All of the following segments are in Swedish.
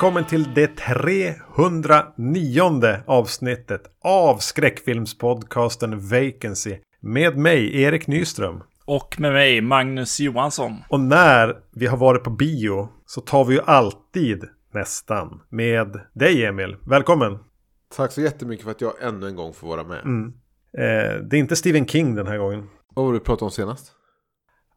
Välkommen till det 309 avsnittet av skräckfilmspodcasten Vacancy. Med mig, Erik Nyström. Och med mig, Magnus Johansson. Och när vi har varit på bio så tar vi ju alltid nästan med dig Emil. Välkommen! Tack så jättemycket för att jag ännu en gång får vara med. Mm. Eh, det är inte Stephen King den här gången. Vad var det du pratade om senast?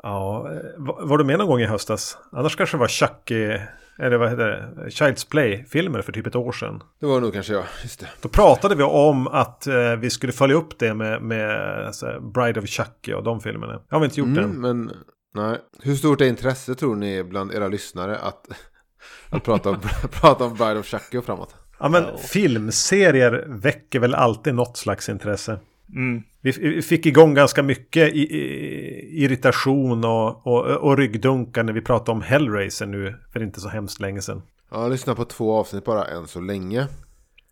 Ja, eh, var, var du med någon gång i höstas? Annars kanske det var Chucky, eller vad heter det, Child's Play-filmer för typ ett år sedan. Det var nog kanske jag, just det. Då pratade vi om att eh, vi skulle följa upp det med, med alltså, Bride of Chucky och de filmerna. Det har vi inte gjort Mm, än. men nej. Hur stort är intresse tror ni bland era lyssnare att, att prata, om, prata om Bride of Chucky och framåt? Ja, men Ja. filmserier väcker väl alltid något slags intresse. Mm. Vi, fick igång ganska mycket irritation och, och, och ryggdunkar när vi pratade om Hellraiser nu för inte så hemskt länge sedan. Jag har lyssnat på två avsnitt bara än så länge.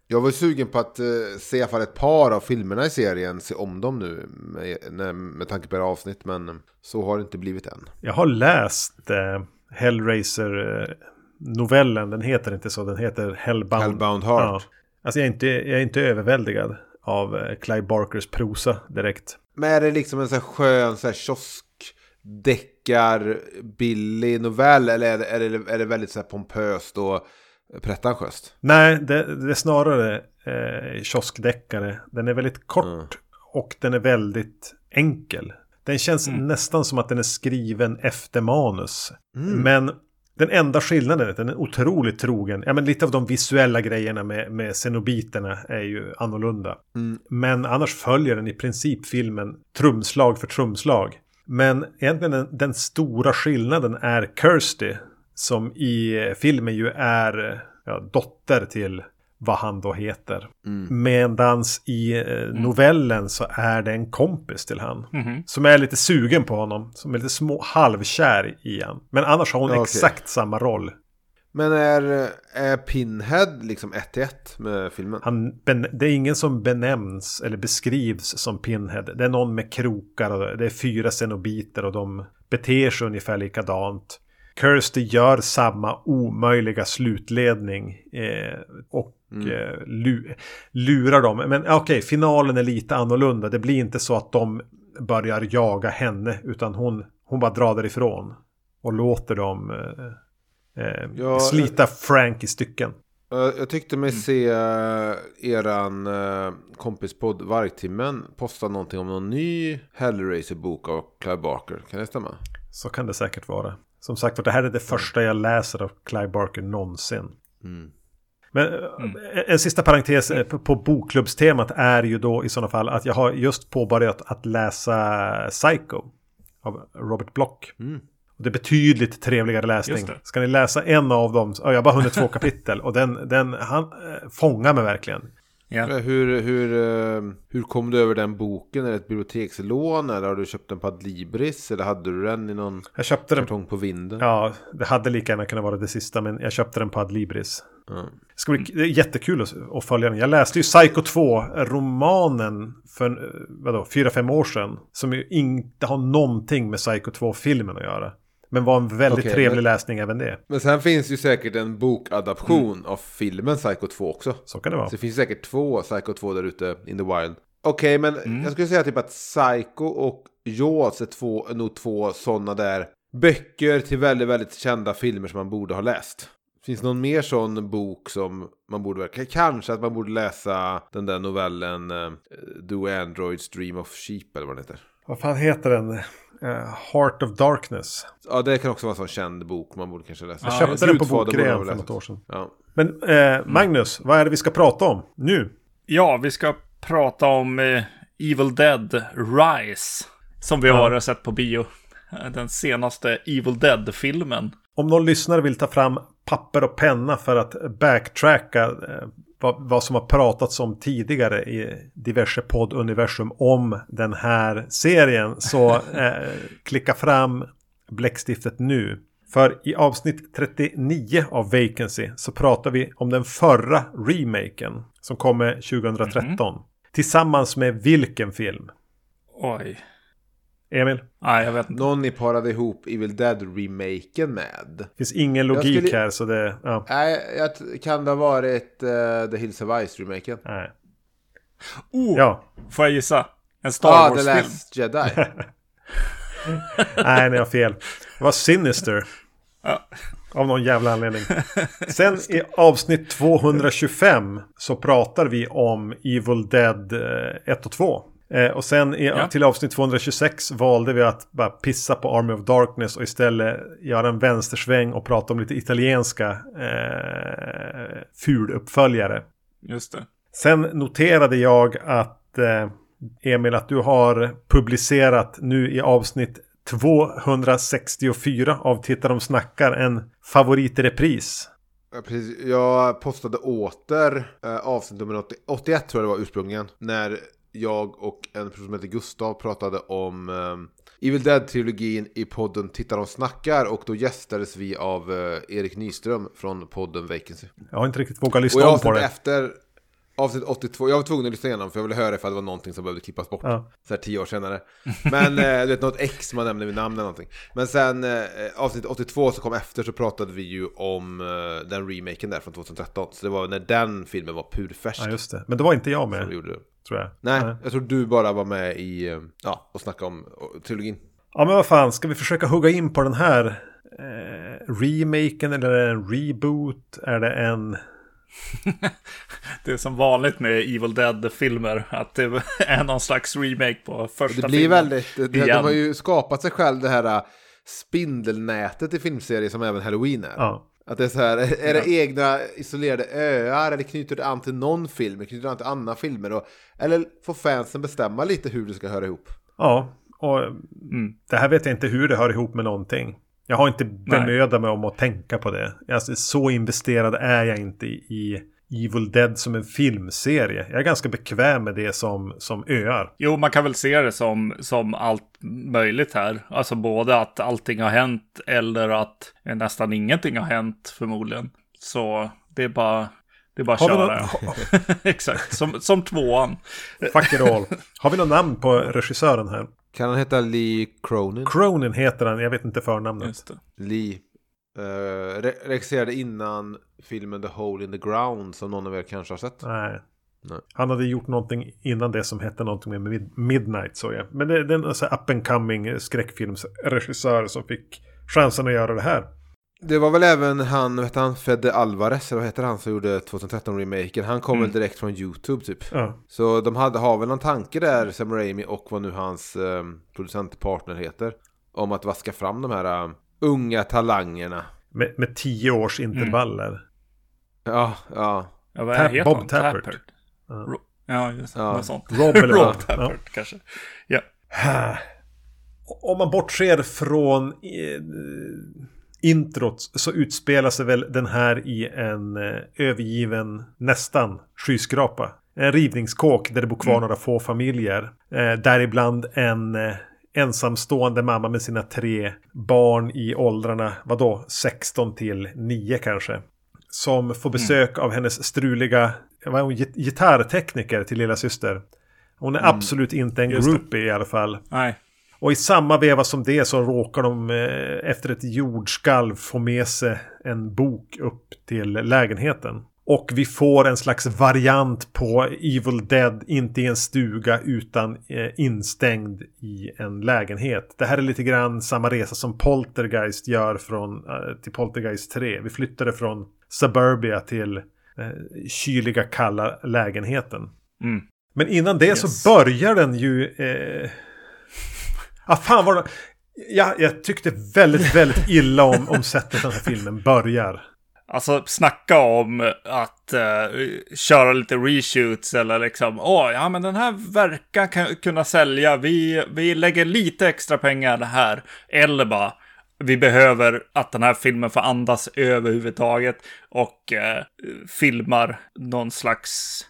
Jag var sugen på att eh, se i alla fall ett par av filmerna i serien, se om dem nu med, med, med tanke på era avsnitt, men så har det inte blivit än. Jag har läst eh, Hellraiser-novellen. Den heter inte så, den heter Hellbound. Hellbound Heart. Ja. Alltså jag är, inte, jag är inte överväldigad av eh, Clive Barkers prosa direkt. Men är det liksom en sån här skön så här kioskdeckar billig novell eller är det, är det, är det väldigt så här pompöst och pretentiöst? Nej, det, det är snarare eh, kioskdeckare. Den är väldigt kort Mm. och den är väldigt enkel. Den känns Mm. nästan som att den är skriven efter manus. Mm. Men den enda skillnaden är att den är otroligt trogen. Ja, men lite av de visuella grejerna med, med cenobiterna är ju annorlunda. Mm. Men annars följer den i princip filmen trumslag för trumslag. Men egentligen den, den stora skillnaden är Kirsty. Som i eh, filmen ju är ja, dotter till vad han då heter. Mm. Medans i eh, novellen så är det en kompis till han. Mhm. Som är lite sugen på honom. Som är lite små halvkär i han. Men annars har hon okej. exakt samma roll. Men är, är Pinhead liksom ett till ett med filmen? Han, det är ingen som benämns eller beskrivs som Pinhead. Det är någon med krokar och det är fyra cenobiter och de beter sig ungefär likadant. Kirsty gör samma omöjliga slutledning eh, och eh, lu, lurar dem. Men okej, finalen är lite annorlunda. Det blir inte så att de börjar jaga henne utan hon, hon bara drar därifrån. Och låter dem eh, eh, Ja, slita Frank i stycken. Jag, jag tyckte mig se uh, eran kompispodd Vargtimmen posta någonting om någon ny Hellraiser-bok av Clive Barker. Kan det stämma? Så kan det säkert vara. Som sagt, det här är det första jag läser av Clive Barker någonsin. Mm. Men eh, en sista parentes eh, på, bokklubbstemat är ju då i sådana fall att jag har just påbörjat att läsa Psycho av Robert Block. Mm. Och det är betydligt trevligare läsning. Ska ni läsa en av dem? Ja, jag har bara hunnit två kapitel och den, den han eh, fångar mig verkligen. Ja. Eh, Hur, hur, eh, hur kom du över den boken? Är det ett bibliotekslån eller har du köpt den på Adlibris? Eller hade du den i någon Jag köpte den. kartong på vinden? Ja, det hade lika gärna kunnat vara det sista, men jag köpte den på Adlibris. Ja. Det ska bli det är jättekul att, att följa den. Jag läste ju Psycho 2-romanen för eh, vadå, 4-5 år sedan. Som ju inte har någonting med Psycho 2-filmen att göra. Men var en väldigt Okej, trevlig men- läsning även det. Men sen finns ju säkert en bokadaption av filmen Psycho 2 också. Så kan det vara. Så det finns säkert två Psycho 2 där ute in the wild. Okej, men Mm. jag skulle säga typ att Psycho och Jaws är, två, nog två sådana där böcker till väldigt, väldigt kända filmer som man borde ha läst. Finns någon mer sån bok som man borde... Kanske att man borde läsa den där novellen uh, Do Androids Dream of Sheep eller vad den heter. Vad fan heter den? Eh, Heart of Darkness. Ja, det kan också vara en sån känd bok man borde kanske läsa. Jag Ja, köpte den på bokrean för något år sedan. Ja. Men eh, Magnus, vad är det vi ska prata om nu? ja, vi ska prata om eh, Evil Dead Rise. Som vi Ja. har sett på bio. Den senaste Evil Dead-filmen. Om någon lyssnare vill ta fram papper och penna för att backtracka eh, vad, vad som har pratats om tidigare i diverse podduniversum om den här serien så eh, klicka fram bläckstiftet nu. För i avsnitt 39 av Vacancy så pratar vi om den förra remaken som kommer 2013. Tillsammans med vilken film? Oj. Emil? Nej, jag vet inte. Någon ni parade ihop Evil Dead-remaken med. Det finns ingen logik skulle- här så det... Ja, Nej, jag kan det ha varit uh, The Hills of Ice-remaken? nej. Oh, Ja, Får jag gissa? En Star Ja, ah, The Wars-film? Last Jedi. nej ni har fel. Det var Sinister. Ja. Av någon jävla anledning. Sen i avsnitt 225 så pratar vi om Evil Dead eh, 1 och 2. Eh, och sen i, Ja. till avsnitt 226 valde vi att bara pissa på Army of Darkness och istället göra en vänstersväng och prata om lite italienska eh, fuluppföljare. Just det. Sen noterade jag att eh, Emil att du har publicerat nu i avsnitt 264 av Titta de snackar en favorit i repris. Ja, precis. Jag postade åter eh, avsnitt nummer 80, 81 tror jag det var ursprungligen. När jag och en person som heter Gustav pratade om eh, Evil Dead-trilogin i podden Titta de snackar. Och då gästades vi av eh, Erik Nyström från podden Vacancy. Jag har inte riktigt vågat lyssna om på det. efter avsnitt 82, jag var tvungen att lyssna igenom för jag ville höra ifall det var någonting som behövde klippas bort. Ja. Så här tio år senare. Men eh, du vet något X man nämner vid namn eller någonting. Men sen eh, avsnitt 82 som kom efter så pratade vi ju om eh, den remaken där från 2013. Så det var när den filmen var purfärsk. Ja, just det. Men då var inte jag som med, gjorde det. Tror jag. Nej, jag tror du bara var med i, eh, ja, och snackade om trilogin. Ja, men vad fan. Ska vi försöka hugga in på den här eh, remaken eller är det en reboot? Är det en... Det är som vanligt med Evil Dead-filmer. Att det är någon slags remake på första Det blir filmen. väldigt, de, de har ju skapat sig själv det här eh, spindelnätet i filmserier som även Halloween är. Ja. Att det är så här, är det egna isolerade öar eller knyter det an till någon film, knyter det an till andra filmer? Och, eller får fansen bestämma lite hur det ska höra ihop? Ja, och Mm. det här vet jag inte hur det hör ihop med någonting. Jag har inte bemödat mig om att tänka på det. Alltså, så investerad är jag inte i Evil Dead som en filmserie. Jag är ganska bekväm med det som, som öar. Jo, man kan väl se det som, som allt möjligt här. Alltså både att allting har hänt eller att nästan ingenting har hänt förmodligen. Så det är bara, det är bara att köra. Exakt, som, som tvåan. Fuck it all. Har vi något namn på regissören här? Kan han heta Lee Cronin? Cronin heter han, jag vet inte förnamnet. Lee. Uh, re- regisserade innan filmen The Hole in the Ground som någon av er kanske har sett. Nej. Nej. Han hade gjort någonting innan det som hette någonting med mid- Midnight såg jag. Men det, det är en här up and coming skräckfilmsregissör som fick chansen att göra det här. Det var väl även han, heter han, Fede Alvarez, eller vad heter han som gjorde 2013-remaken? Han kom Mm. väl direkt från YouTube typ. Ja. Så de hade, har väl någon tanke där, Sam Raimi och vad nu hans eh, producentpartner heter. Om att vaska fram de här eh, unga talangerna. Med, med tio års intervaller. Ja, ja. Ja, vad Tap- heter Bob han? Tappert. Ja. Ja, just det. Ja. Något sånt. Rob eller Rob ja. Tappert kanske. Ja. Om man bortser från eh, introt så utspelar sig väl den här i en eh, övergiven nästan skyskrapa. En rivningskåk där det bor kvar några få familjer. Eh, däribland en eh, ensamstående mamma med sina tre barn i åldrarna, vadå, 16 till 9 kanske. Som får besök av hennes struliga, vad är hon, git- gitarrtekniker till lilla syster. Hon är absolut inte en groupie i alla fall. Nej. Och i samma veva som det så råkar de eh, efter ett jordskalv få med sig en bok upp till lägenheten. Och vi får en slags variant på Evil Dead, inte i en stuga utan eh, instängd i en lägenhet. Det här är lite grann samma resa som Poltergeist gör från, eh, till Poltergeist 3. Vi flyttade från Suburbia till eh, kyliga kalla lägenheten. Mm. Men innan det Yes. så börjar den ju... Eh... Ah, fan vad det... Ja, jag tyckte väldigt, väldigt illa om, om sättet den här filmen börjar. Alltså snacka om att uh, köra lite reshoots eller liksom, åh, ja men den här verkar kan, kunna sälja, vi, vi lägger lite extra pengar här. Eller bara, vi behöver att den här filmen får andas överhuvudtaget och uh, filmar någon slags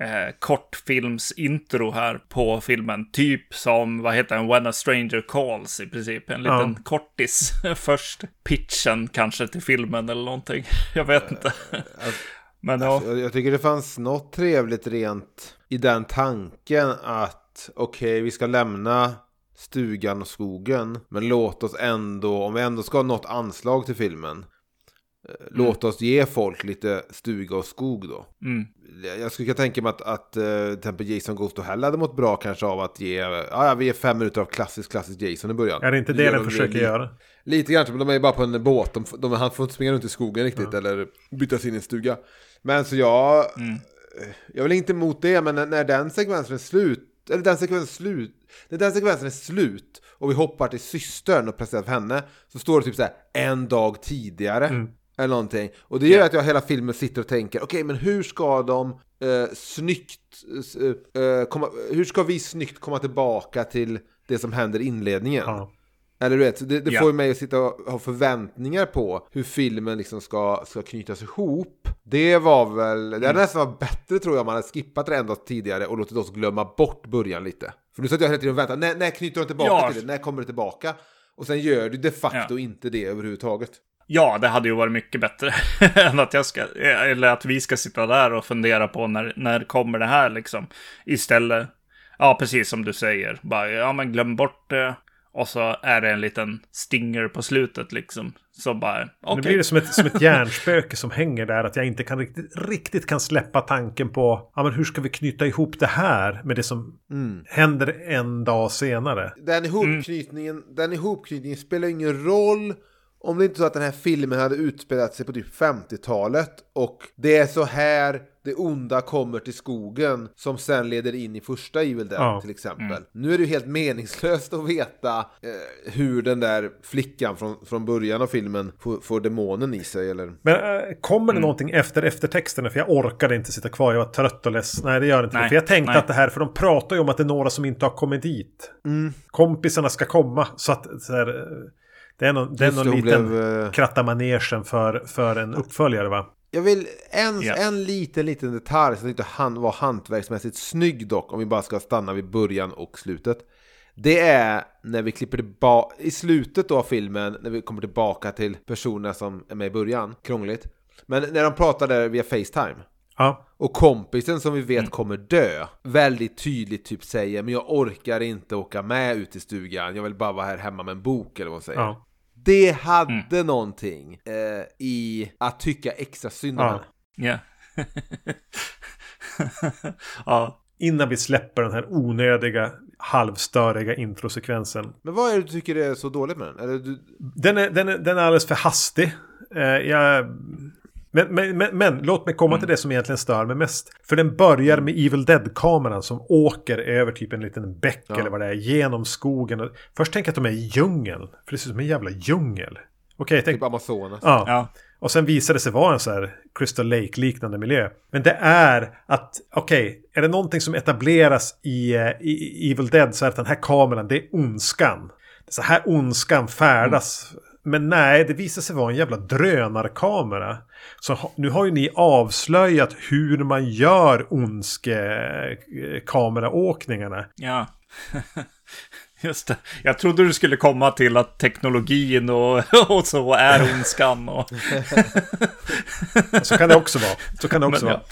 eh, kortfilmsintro här på filmen. Typ som, vad heter den, When a Stranger Calls i princip. En liten Ja. kortis först. Pitchen kanske till filmen eller någonting. Jag vet inte. Men ja, Jag, jag tycker det fanns något trevligt rent i den tanken att okej, vi ska lämna stugan och skogen. Men låt oss ändå, om vi ändå ska ha något anslag till filmen. eh, Låt oss ge folk lite stuga och skog då. Mm. Jag skulle kunna tänka mig att, att eh, till exempel Jason Goes to Hell hade mått bra kanske av att ge, ja, ja vi ger fem minuter av klassisk, klassisk Jason i början. Är det inte det Gör den de försöker göra? Lite grann, men de är ju bara på en båt. De, de, han får inte springa runt i skogen riktigt eller byta sin i en stuga. Men så jag, jag vill inte emot det, men när, när den sekvensen är slut, eller den sekvensen är slut, när den sekvensen är slut och vi hoppar till systern och presenterar för henne, så står det typ så här en dag tidigare. Eller någonting. Och det gör att jag hela filmen sitter och tänker, okej men hur ska de eh, snyggt, eh, eh, komma, hur ska vi snyggt komma tillbaka till det som händer i inledningen? Ja. Eller du vet, det, det Ja. får ju mig att sitta och ha förväntningar på hur filmen liksom ska, ska knytas ihop. Det var väl, det hade nästan varit bättre tror jag om man hade skippat det en dag tidigare och låtit oss glömma bort början lite. För nu satt jag hela tiden och väntade, när, när knyter de tillbaka Ja. till det? När kommer det tillbaka? Och sen gör du de facto inte det överhuvudtaget. Ja, det hade ju varit mycket bättre än att jag ska, eller att vi ska sitta där och fundera på när, när kommer det här liksom. Istället, ja precis som du säger, bara, ja men glöm bort det. Och så är det en liten stinger på slutet liksom. Så bara, okej. Nu blir det som ett, som ett hjärnspöke som hänger där. Att jag inte kan riktigt, riktigt kan släppa tanken på ja, men hur ska vi knyta ihop det här med det som händer en dag senare. Den ihopknytningen, den ihopknytningen spelar ingen roll om det inte är så att den här filmen hade utspelat sig på typ 50-talet och det är så här det onda kommer till skogen som sen leder in i första Evil Dead Ja. till exempel. Nu är det ju helt meningslöst att veta eh, hur den där flickan från, från början av filmen får, får demonen i sig eller... Men äh, kommer det någonting efter eftertexterna? För jag orkade inte sitta kvar. Jag var trött och less. Nej, det gör inte det. Nej, För jag tänkte nej. att det här, för de pratar ju om att det är några som inte har kommit dit. Kompisarna ska komma. Så att så här, eh, det är någon, det är någon liten blev, eh, kratta manegen för, för en uppföljare va? Jag vill en, Ja. en liten, liten detalj som inte han var hantverksmässigt snygg dock, om vi bara ska stanna vid början och slutet. Det är när vi klipper tillbaka, i slutet då av filmen, när vi kommer tillbaka till personerna som är med i början, krångligt. Men när de pratar där via Facetime. Ja. Och kompisen som vi vet Mm. kommer dö väldigt tydligt typ säger men jag orkar inte åka med ut i stugan, jag vill bara vara här hemma med en bok eller vad hon säger. ja. Det hade någonting eh, i att tycka extra synd om Ja. henne. Ja. ja. Innan vi släpper den här onödiga halvstöriga introsekvensen. Men vad är det du tycker är så dåligt med den? Eller du... Den är, den är, den är alldeles för hastig. Eh, jag... men, men, men, men låt mig komma till det som egentligen stör mig mest. För den börjar med Evil Dead-kameran som åker över typ en liten bäck Ja. eller vad det är. Genom skogen. Först tänker jag att de är i djungeln. För det ser ut som en jävla djungel. Okej, jag tänkte... Typ Amazonas. Ja. ja. Och sen visade det sig vara en så här Crystal Lake-liknande miljö. Men det är att, okej, är det någonting som etableras i, eh, i, i Evil Dead så är det att den här kameran, det är ondskan. Det är så här ondskan färdas. Men nej, det visar sig vara en jävla drönarkamera. Så nu har ju ni avslöjat hur man gör ondskekameraåkningarna. Ja. Just det. Jag trodde du skulle komma till att teknologin och, och så är ondskan. Och, Så kan det också vara. Så kan det också Men, vara. Men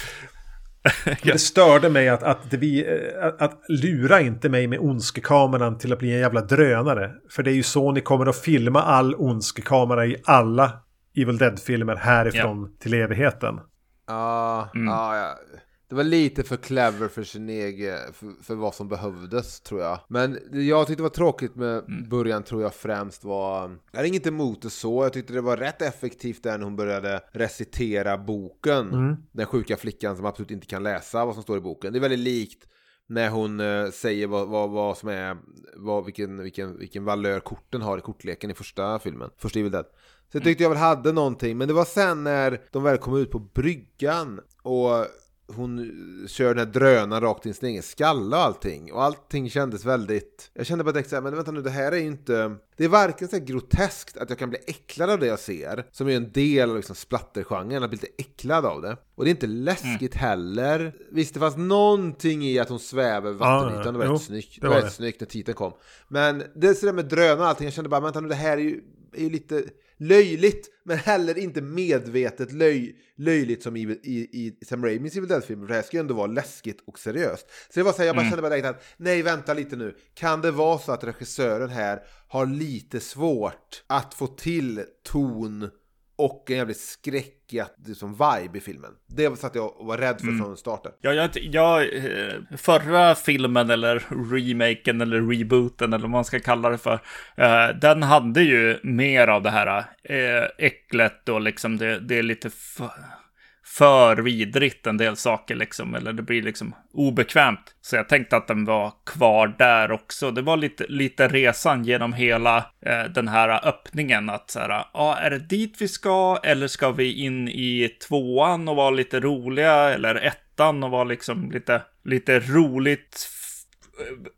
det störde mig att, att, det vi, eh, att, att lura inte mig med ondskekameran till att bli en jävla drönare. För det är ju så ni kommer att filma all ondskekamera i alla Evil Dead-filmer härifrån till evigheten. Ja, ja, ja. Det var lite för clever för sin egen, för, för vad som behövdes tror jag. Men det jag tyckte var tråkigt med början tror jag främst var, jag hade inget emot det så, jag tyckte det var rätt effektivt där när hon började recitera boken. Den sjuka flickan som absolut inte kan läsa vad som står i boken. Det är väldigt likt när hon eh, säger vad, vad, vad som är, vad, vilken, vilken, vilken valör korten har i kortleken i första filmen, första Evil Dead. Så jag tyckte jag väl hade någonting, men det var sen när de väl kom ut på bryggan och hon kör den här drönaren rakt in i sin egen skalle och allting. Och allting kändes väldigt... Jag kände bara direkt såhär, men vänta nu, det här är ju inte... Det är varken så här groteskt att jag kan bli äcklad av det jag ser, som är en del av liksom splattergenren, att bli lite äcklad av det. Och det är inte läskigt heller. Visst, det fanns någonting i att hon svävar över vattenytan, det var rätt snyggt. det var rätt snyggt när titeln kom. Men det är sådär med drönare och allting, jag kände bara, vänta nu, det här är ju, är ju lite... löjligt, men heller inte medvetet löj, löjligt som i, i, i Sam Raimis Evil Dead-filmer. För det här ska ju ändå vara läskigt och seriöst. Så det var så här, jag bara mm. kände bara direkt att nej, vänta lite nu. Kan det vara så att regissören här har lite svårt att få till ton och en jävligt skräckig liksom, vibe i filmen. Det var så att jag var rädd för mm. från starten. Ja, jag, jag, eh, förra filmen eller remaken eller rebooten eller vad man ska kalla det för. Eh, den hade ju mer av det här eh, äcklet och liksom det, det är lite för vidrigt en del saker liksom, eller det blir liksom obekvämt. Så jag tänkte att den var kvar där också. Det var lite, lite resan genom hela eh, den här öppningen. Att så här, ah, är det dit vi ska? Eller ska vi in i tvåan och vara lite roliga? Eller ettan och vara liksom lite, lite roligt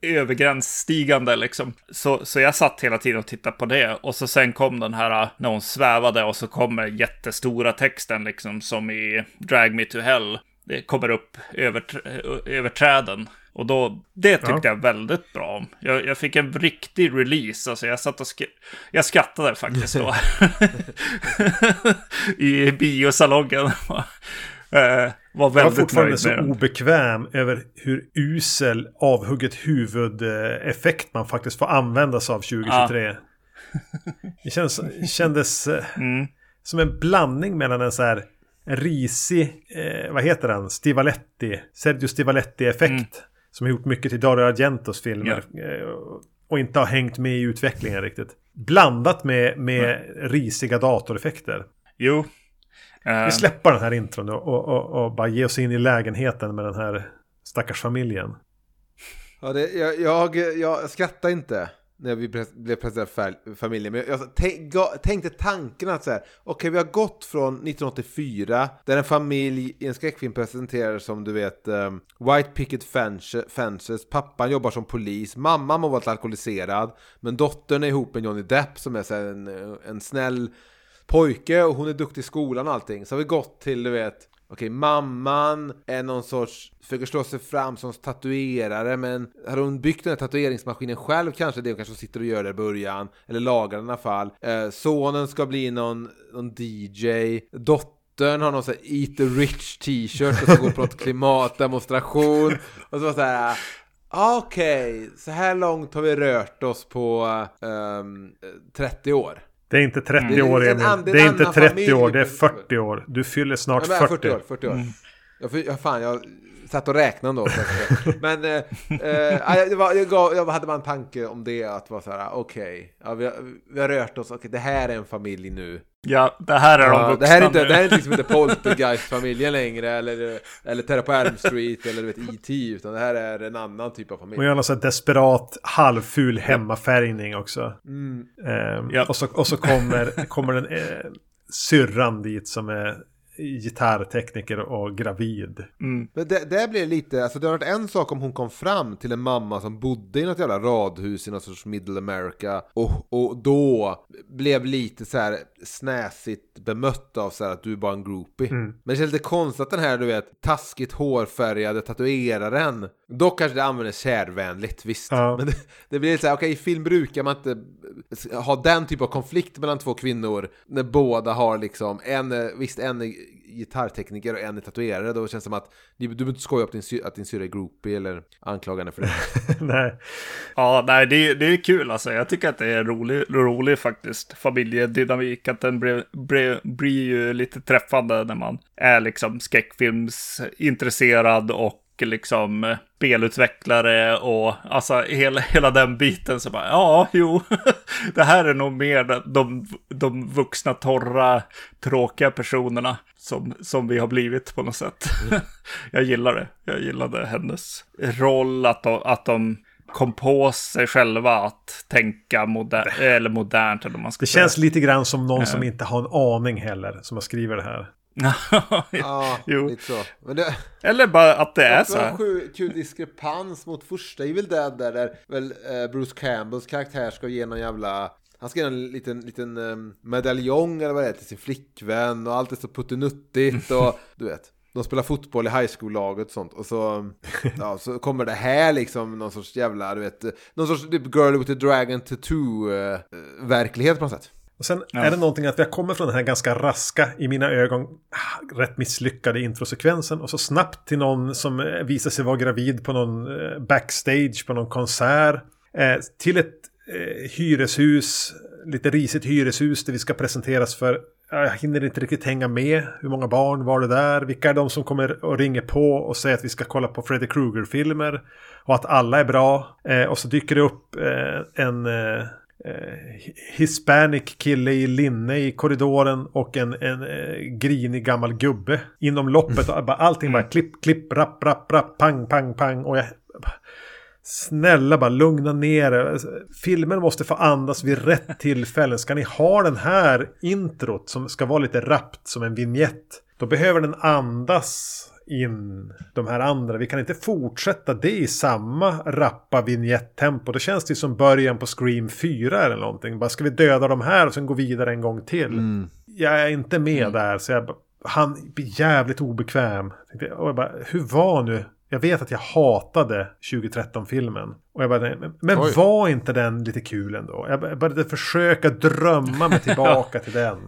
övergränsstigande liksom. Så, så jag satt hela tiden och tittade på det. Och så sen kom den här när hon svävade och så kommer jättestora texten liksom som i Drag Me To Hell. Det kommer upp över, över träden. Och då, det tyckte ja. jag väldigt bra om. Jag, jag, fick en riktig release, alltså jag satt och sk jag skrattade faktiskt då. I biosalongen. Eh, var väldigt jag var fortfarande så obekväm över hur usel avhugget huvud-effekt man faktiskt får använda sig av 2023. Ja. Det känns, kändes eh, mm. som en blandning mellan en så här risig, eh, vad heter den, Stivaletti, Sergio Stivaletti-effekt. Mm. Som har gjort mycket till Dario Argentos filmer. Eh, och inte har hängt med i utvecklingen riktigt. Blandat med, med mm. risiga datoreffekter. Jo, vi eh. släpper den här intron och, och, och, och, bara ge oss in i lägenheten med den här stackars familjen. Ja, det, jag, jag, jag skrattar inte när vi blev presenterade för familjen. Men jag tänkte tanken att så här, okej okay, vi har gått från 1984 där en familj i en skräckfilm presenterar som du vet um, White Picket Fences, pappan jobbar som polis, mamman har varit alkoholiserad, men dottern är ihop med Johnny Depp som är så en, en snäll pojke och hon är duktig i skolan och allting. Så har vi gått till, du vet, okej, mamman är någon sorts, försöker slå sig fram som tatuerare, men hade hon byggt den här tatueringsmaskinen själv kanske, det hon kanske sitter och gör det i början, eller lagar den i alla fall. Eh, sonen ska bli någon, någon DJ, dottern har någon sån här Eat the Rich t-shirt och ska gå på något klimatdemonstration. Och så var så här, okej, okay, så här långt har vi rört oss på um, ehm, 30 år. Det är inte 30 mm. år, Emil. Det är inte 30 år, det är 40 år. Du fyller snart ja, 40. 40 år. 40 år. Mm. Jag, fan, jag satt och räknade då. men eh, eh, det var, jag, gav, jag hade bara en tanke om det. Att vara så här, okej, okay, ja, vi, vi, har rört oss. Okay, det här är en familj nu. Ja, det här är de vuxna det här är inte, nu. Det här är liksom inte Poltergeist-familjen längre. Eller, eller Terra på Elm Street eller du vet E.T. Utan det här är en annan typ av familj. Och gärna så desperat halvful hemmafärgning också. Mm. Um, ja. och, så, och så kommer, kommer den eh, syrran dit som är gitarrtekniker och gravid. Mm. Men det, det blir lite, alltså det har varit en sak om hon kom fram till en mamma som bodde i något jävla radhus i något sorts middle America och, och då blev lite så här snäsigt bemött av så här att du är bara en groupie. Mm. Men det känns lite konstigt att den här du vet taskigt hårfärgade tatueraren Dock kanske det används kärvänligt, visst. Ja. Men det, det, blir lite så här, okej okay, i film brukar man inte ha den typ av konflikt mellan två kvinnor när båda har liksom en, visst en gitarrtekniker och en är tatuerare. Då känns det som att du behöver inte skoja upp din, att din syrra är groupie eller anklagande för det. nej. Ja, nej, det, det är kul alltså. Jag tycker att det är roligt, rolig faktiskt. Familjedynamik, att den blir, blir, blir ju lite träffande när man är liksom skräckfilmsintresserad och liksom spelutvecklare och alltså hela, hela den biten så bara ja, jo, det här är nog mer de, de vuxna, torra, tråkiga personerna som, som vi har blivit på något sätt. Mm. Jag gillar det. Jag gillade hennes roll, att de, att de kom på sig själva att tänka moder eller modernt. Eller man ska det säga. känns lite grann som någon som inte har en aning heller som har skrivit det här. ja, jo. lite så. Det, Eller bara att det är så. Det kul diskrepans mot första Evil Dead där, där väl eh, Bruce Campbells karaktär ska ge någon jävla han ska ge en liten, liten um, medaljong eller vad det är till sin flickvän och allt är så puttinuttigt och du vet. De spelar fotboll i high school-laget och sånt. Och så, ja, så kommer det här liksom någon sorts jävla, du vet, någon sorts typ Girl with a Dragon Tattoo-verklighet eh, på något sätt. Och sen Ja. är det någonting att vi har kommit från den här ganska raska, i mina ögon, rätt misslyckade introsekvensen. Och så snabbt till någon som eh, visar sig vara gravid på någon eh, backstage på någon konsert. Eh, till ett hyreshus, lite risigt hyreshus där vi ska presenteras för Ja, Jag hinner inte riktigt hänga med. Hur många barn var det där? Vilka är de som kommer och ringer på och säger att vi ska kolla på Freddy Krueger-filmer? Och att alla är bra. Eh, och så dyker det upp eh, en eh, hispanic kille i linne i korridoren och en, en eh, grinig gammal gubbe inom loppet. Och bara, allting bara klipp, klipp, rapp, rapp, rapp, pang, pang, pang. Och jag... Snälla bara lugna ner er. Filmen måste få andas vid rätt tillfällen. Ska ni ha den här introt som ska vara lite rappt som en vignett. Då behöver den andas in de här andra. Vi kan inte fortsätta det i samma rappa vignett-tempo. Det känns det som början på Scream 4 eller någonting. Bara ska vi döda de här och sen gå vidare en gång till. Mm. Jag är inte med där så jag han blir jävligt obekväm. Och jag bara, hur var nu? Jag vet att jag hatade 2013-filmen. Och jag bara, men, men var inte den lite kul ändå? Jag började försöka drömma mig tillbaka till den.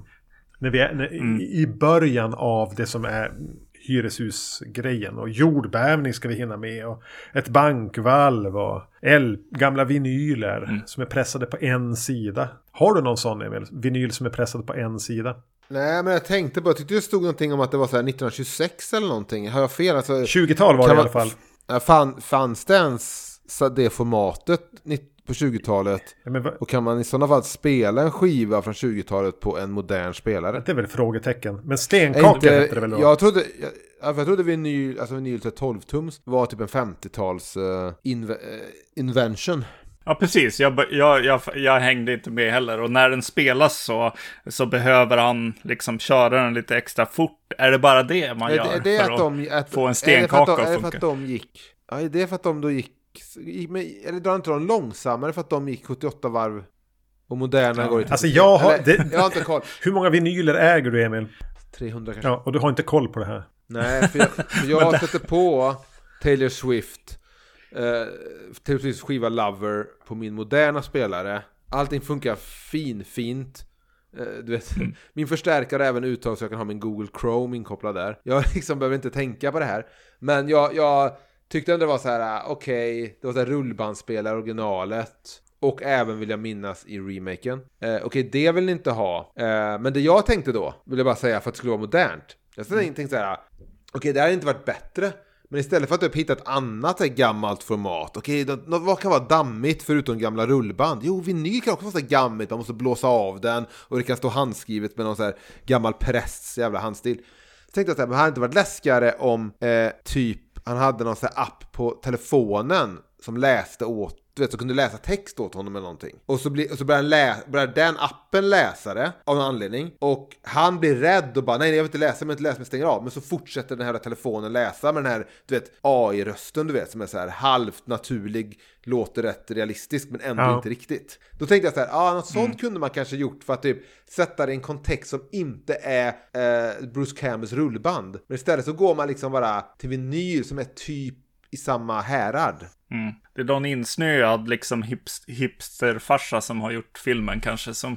När vi är, när, Mm. I början av det som är hyreshusgrejen. Och jordbävning ska vi hinna med. Och ett bankvalv och el, gamla vinyler Mm. som är pressade på en sida. Har du någon sån Emil? Vinyl som är pressad på en sida? Nej, men jag tänkte bara, jag tyckte det stod någonting om att det var så här 1926 eller någonting. Har jag fel? Alltså, 20-tal var det i alla fall. Fanns det ens det formatet på 20-talet? Ja, Och kan man i sådana fall spela en skiva från 20-talet på en modern spelare? det är väl frågetecken. Men Är stenkaka inte, hette det väl då? jag trodde, jag, jag trodde vinyl, alltså vinyl till 12-tums var typ en 50-tals eh, inve, eh, invention. Ja, precis. Jag, jag, jag, jag hängde inte med heller. Och när den spelas så, så behöver han liksom köra den lite extra fort. Är det bara det man Är gör? det, är det för att de, att, få en är stenkaka att de, att är det för funka? att de gick, ja, är det för att de då gick, eller drar inte de långsammare för att de gick 78 varv och moderna Ja. går i Alltså, jag har- Eller, det- jag har inte koll. Hur många vinyler äger du Emil? 300 kanske. Ja, och du har inte koll på det här. Nej, för jag, för jag sätter på Taylor Swift, eh, Taylor Swifts skiva Lover på min moderna spelare. Allting funkar fin, fint. Eh, du vet, min förstärkare har även uttal så jag kan ha min Google Chrome inkopplad där. Jag liksom behöver inte tänka på det här. Men jag, jag tyckte ändå det var så här, okej, okej, det var så här rullbandspelare originalet. Och även vill jag minnas i remaken. Eh, Okej, det vill ni inte ha. Eh, men det jag tänkte då, vill jag bara säga för att det skulle vara modernt. Jag tänkte, tänkte så här, äh, okej, det här hade inte varit bättre. Men istället för att typ hitta ett annat här gammalt format. Okej, okay, vad kan vara dammigt förutom gamla rullband? Jo, vinyl kan också vara så här gammigt. Man måste blåsa av den. Och det kan stå handskrivet med någon så här gammal prästs jävla handstil. Så tänkte jag så här, men hade det inte varit läskigare om eh, typ han hade någon sån här app på telefonen som läste åt, du vet, som kunde läsa text åt honom eller någonting. Och så, blir, och så börjar, den lä, börjar den appen läsa det av någon anledning. Och han blir rädd och bara, nej, nej jag vill inte läsa, jag vill inte läsa, men stänger av. Men så fortsätter den här telefonen läsa med den här, du vet, AI-rösten, du vet, som är så här halvt naturlig, låter rätt realistisk, men ändå Ja. inte riktigt. Då tänkte jag så här, ja, något sånt kunde man kanske gjort för att typ sätta det i en kontext som inte är eh, Bruce Campbells rullband. Men istället så går man liksom bara till vinyl som är typ i samma härad. Mm. Det är någon insnöad liksom hips, hipsterfarsa som har gjort filmen kanske som,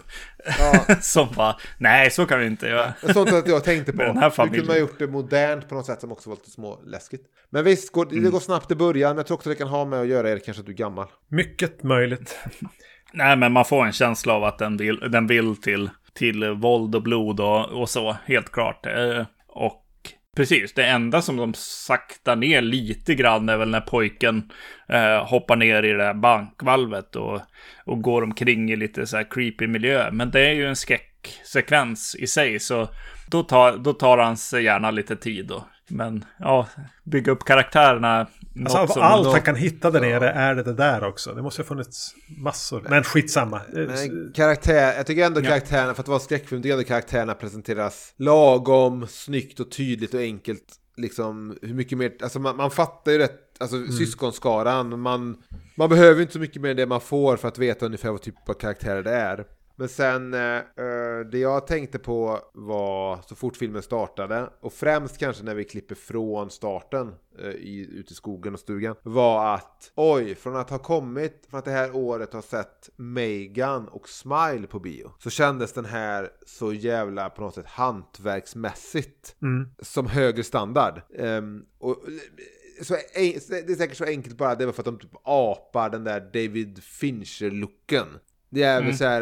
Ja. som bara, nej så kan vi inte göra. Sånt att jag tänkte på. Den här Hur kunde familjen. man gjort det modernt på något sätt som också var lite små läskigt. Men visst, går, Mm. det går snabbt i början. Men jag tror också det kan ha med att göra är kanske att du är gammal. Mycket möjligt. Nej, men man får en känsla av att den vill, den vill till, till våld och blod och, och så, helt klart. Eh, och precis, det enda som de saktar ner lite grann är väl när pojken eh, hoppar ner i det där bankvalvet och, och går omkring i lite så här creepy miljö. Men det är ju en skräcksekvens i sig, så då tar, då tar han sig gärna lite tid. Då. Men ja, bygga upp karaktärerna. Alltså av som- allt något- han kan hitta där nere är det det där också. Det måste ha funnits massor. Men skitsamma. Eh, Men karaktär, jag tycker ändå Ja. karaktärerna, för att vara skräckfilm, tycker jag ändå karaktärerna presenteras lagom, snyggt och tydligt och enkelt. Liksom hur mycket mer, alltså man, man fattar ju rätt, alltså Mm. syskonskaran, man, man behöver inte så mycket mer än det man får för att veta ungefär vad typ av karaktärer det är. Men sen, eh, eh, det jag tänkte på var så fort filmen startade, och främst kanske när vi klipper från starten eh, i, ute i skogen och stugan, var att oj, från att ha kommit, från att det här året ha sett Megan och Smile på bio, så kändes den här så jävla på något sätt hantverksmässigt Mm. som högre standard. Ehm, och, så, det är säkert så enkelt bara, det var för att de typ apar den där David Fincher-looken. Det är väl Mm, så här...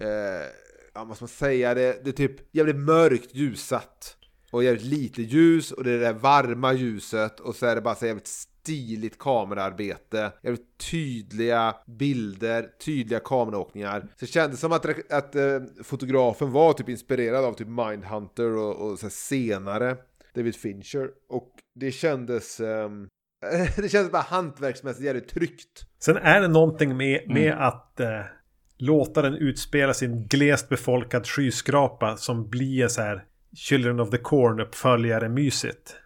eh, ja, vad ska man säga? Det, det är typ jävligt mörkt ljusat. Och jävligt lite ljus och det är det där varma ljuset och så är det bara så jävligt stiligt kamerarbete. Jävligt tydliga bilder, tydliga kameraåkningar. Så det kändes som att, att eh, fotografen var typ inspirerad av typ Mindhunter och, och så här senare David Fincher. Och det kändes... ehm, det kändes bara hantverksmässigt jävligt tryggt. Sen är det någonting med, med Mm. att eh, låta den utspela sin glest befolkad skyskrapa som blir så här Children of the Corn uppföljare mysigt.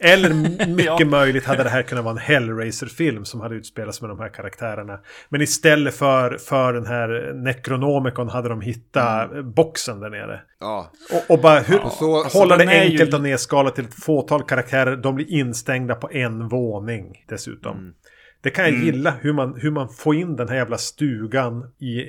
Eller mycket Ja. möjligt hade det här kunnat vara en Hellraiser-film som hade utspelats med de här karaktärerna. Men istället för, för den här Necronomicon hade de hittat Mm. boxen där nere. Ja, Och, och bara hur, Ja, så- alltså, hålla det den är ju- enkelt och nedskalat till ett fåtal karaktärer. De blir instängda på en våning dessutom. Mm. Det kan jag Mm. gilla hur man, hur man får in den här jävla stugan i,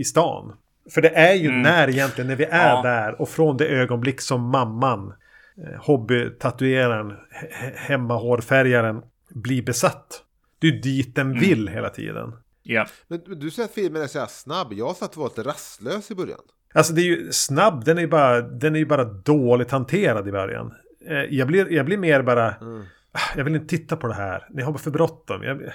i stan. För det är ju Mm. när egentligen när vi är Ja. där och från det ögonblick som mamman, eh, hobbytatueraren, he- hemmahårfärgaren blir besatt. Det är dit den Mm. vill hela tiden. Ja. men men du säger att filmen är så här snabb. Jag sa att det var lite rastlös i början. Alltså det är ju snabb, den är ju bara, den är ju bara dåligt hanterad i början. Eh, Jag blir, jag blir mer bara, Mm. "Ah, jag vill inte titta på det här. Ni har bara för bråttom. Jag,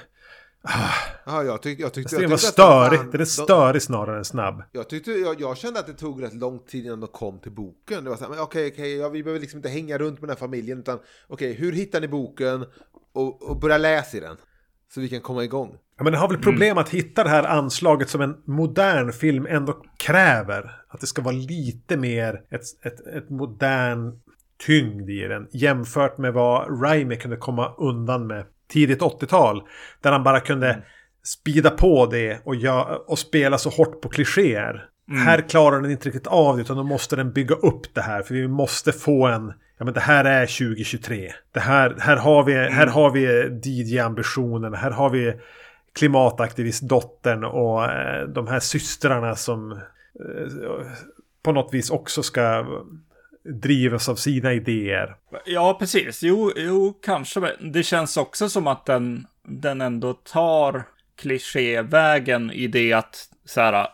Ja, jag tyckte... Jag tyckte, det jag var tyckte att störig, den är störig snarare än snabb. Jag, tyckte, jag, jag kände att det tog rätt lång tid innan de kom till boken. Det var så här, men okej, okej, ja, vi behöver liksom inte hänga runt med den här familjen, utan okej, hur hittar ni boken och, och börja läsa i den? Så vi kan komma igång. Ja, men det har väl problem att hitta det här anslaget som en modern film ändå kräver. Att det ska vara lite mer ett, ett, ett modern tyngd i den. Jämfört med vad Raimi kunde komma undan med tidigt 80-tal. Där han bara kunde spida på det och, gö- och spela så hårt på klichéer. Här klarar den inte riktigt av det utan då måste den bygga upp det här. För vi måste få en... Ja men det här är 2023. Det här, här har vi, här har vi DJ-ambitionen. Här har vi klimataktivistdottern och eh, de här systrarna som eh, på något vis också ska drivas av sina idéer. Ja, precis. Jo, jo, kanske. Det känns också som att den, den ändå tar klichévägen i det att så här,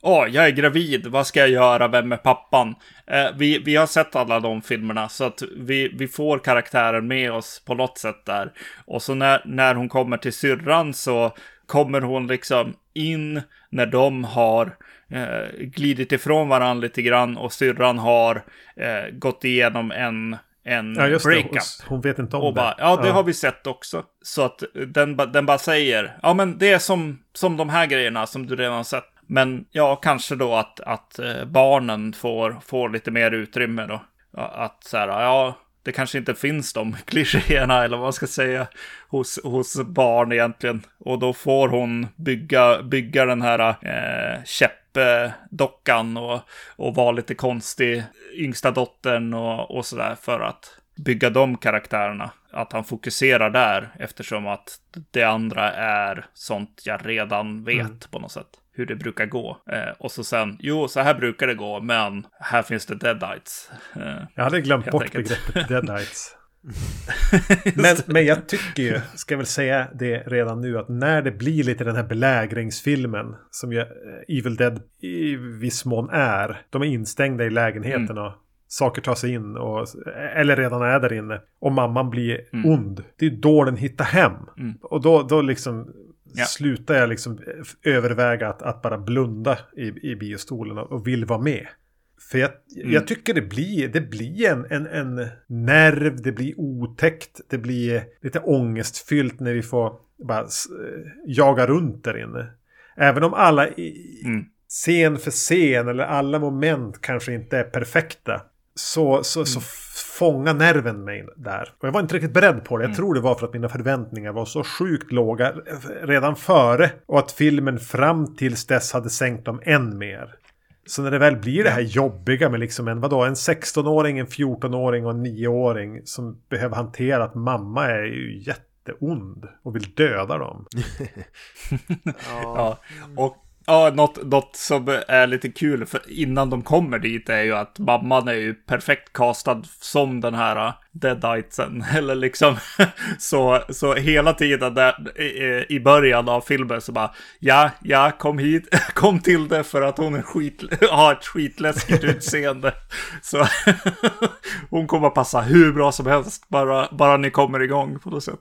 Åh, jag är gravid, vad ska jag göra, vem är pappan? Eh, vi, vi har sett alla de filmerna, så att vi, vi får karaktären med oss på något sätt där. Och så när, när hon kommer till syrran så kommer hon liksom in när de har eh, glidit ifrån varandra lite grann och syrran har eh, gått igenom en, en Ja breakup. hon, hon vet inte om Och det. bara, ja, det har vi sett också. Så att den, den bara säger, ja men det är som, som de här grejerna som du redan sett. Men ja, kanske då att, att eh, barnen får, får lite mer utrymme då. Ja, Att så här, ja, det kanske inte finns de klichéerna eller vad man ska säga hos, hos barn egentligen. Och då får hon bygga, bygga den här eh, käppdockan och, och vara lite konstig, yngsta dottern och, och sådär för att bygga de karaktärerna. Att han fokuserar där eftersom att det andra är sånt jag redan vet på något sätt. Hur det brukar gå. Eh, och så sen, jo, så här brukar det gå, men här finns det deadites. Eh, Jag hade glömt bort enkelt. begreppet deadites. men, men jag tycker ju, ska jag väl säga det redan nu, att när det blir lite den här belägringsfilmen som ju eh, Evil Dead i viss mån är. De är instängda i lägenheten och saker tar sig in och, eller redan är där inne. Och mamman blir ond. Det är då den hittar hem. Och då, då liksom Ja. slutar jag liksom överväga att, att bara blunda i, i biostolen och, och vill vara med. För jag, jag tycker det blir, det blir en, en, en nerv, det blir otäckt, det blir lite ångestfyllt när vi får bara eh, jaga runt där inne. Även om alla i, Mm. scen för scen eller alla moment kanske inte är perfekta. så, så, så fånga nerven mig där. Och jag var inte riktigt beredd på det. Jag tror det var för att mina förväntningar var så sjukt låga redan före. Och att filmen fram tills dess hade sänkt dem än mer. Så när det väl blir det här jobbiga med liksom en, vadå, en 16-åring, en 14-åring och en 9-åring som behöver hantera att mamma är ju jätteond och vill döda dem. ja. Och Ja, något, något som är lite kul för innan de kommer dit är ju att mamman är ju perfekt castad som den här äh, Deaditesen. Eller liksom så, så hela tiden där i, början av filmen så bara ja, ja, kom hit, kom till det för att hon är skit, har ett skitläskigt utseende. Så hon kommer passa hur bra som helst bara, bara ni kommer igång på något sätt.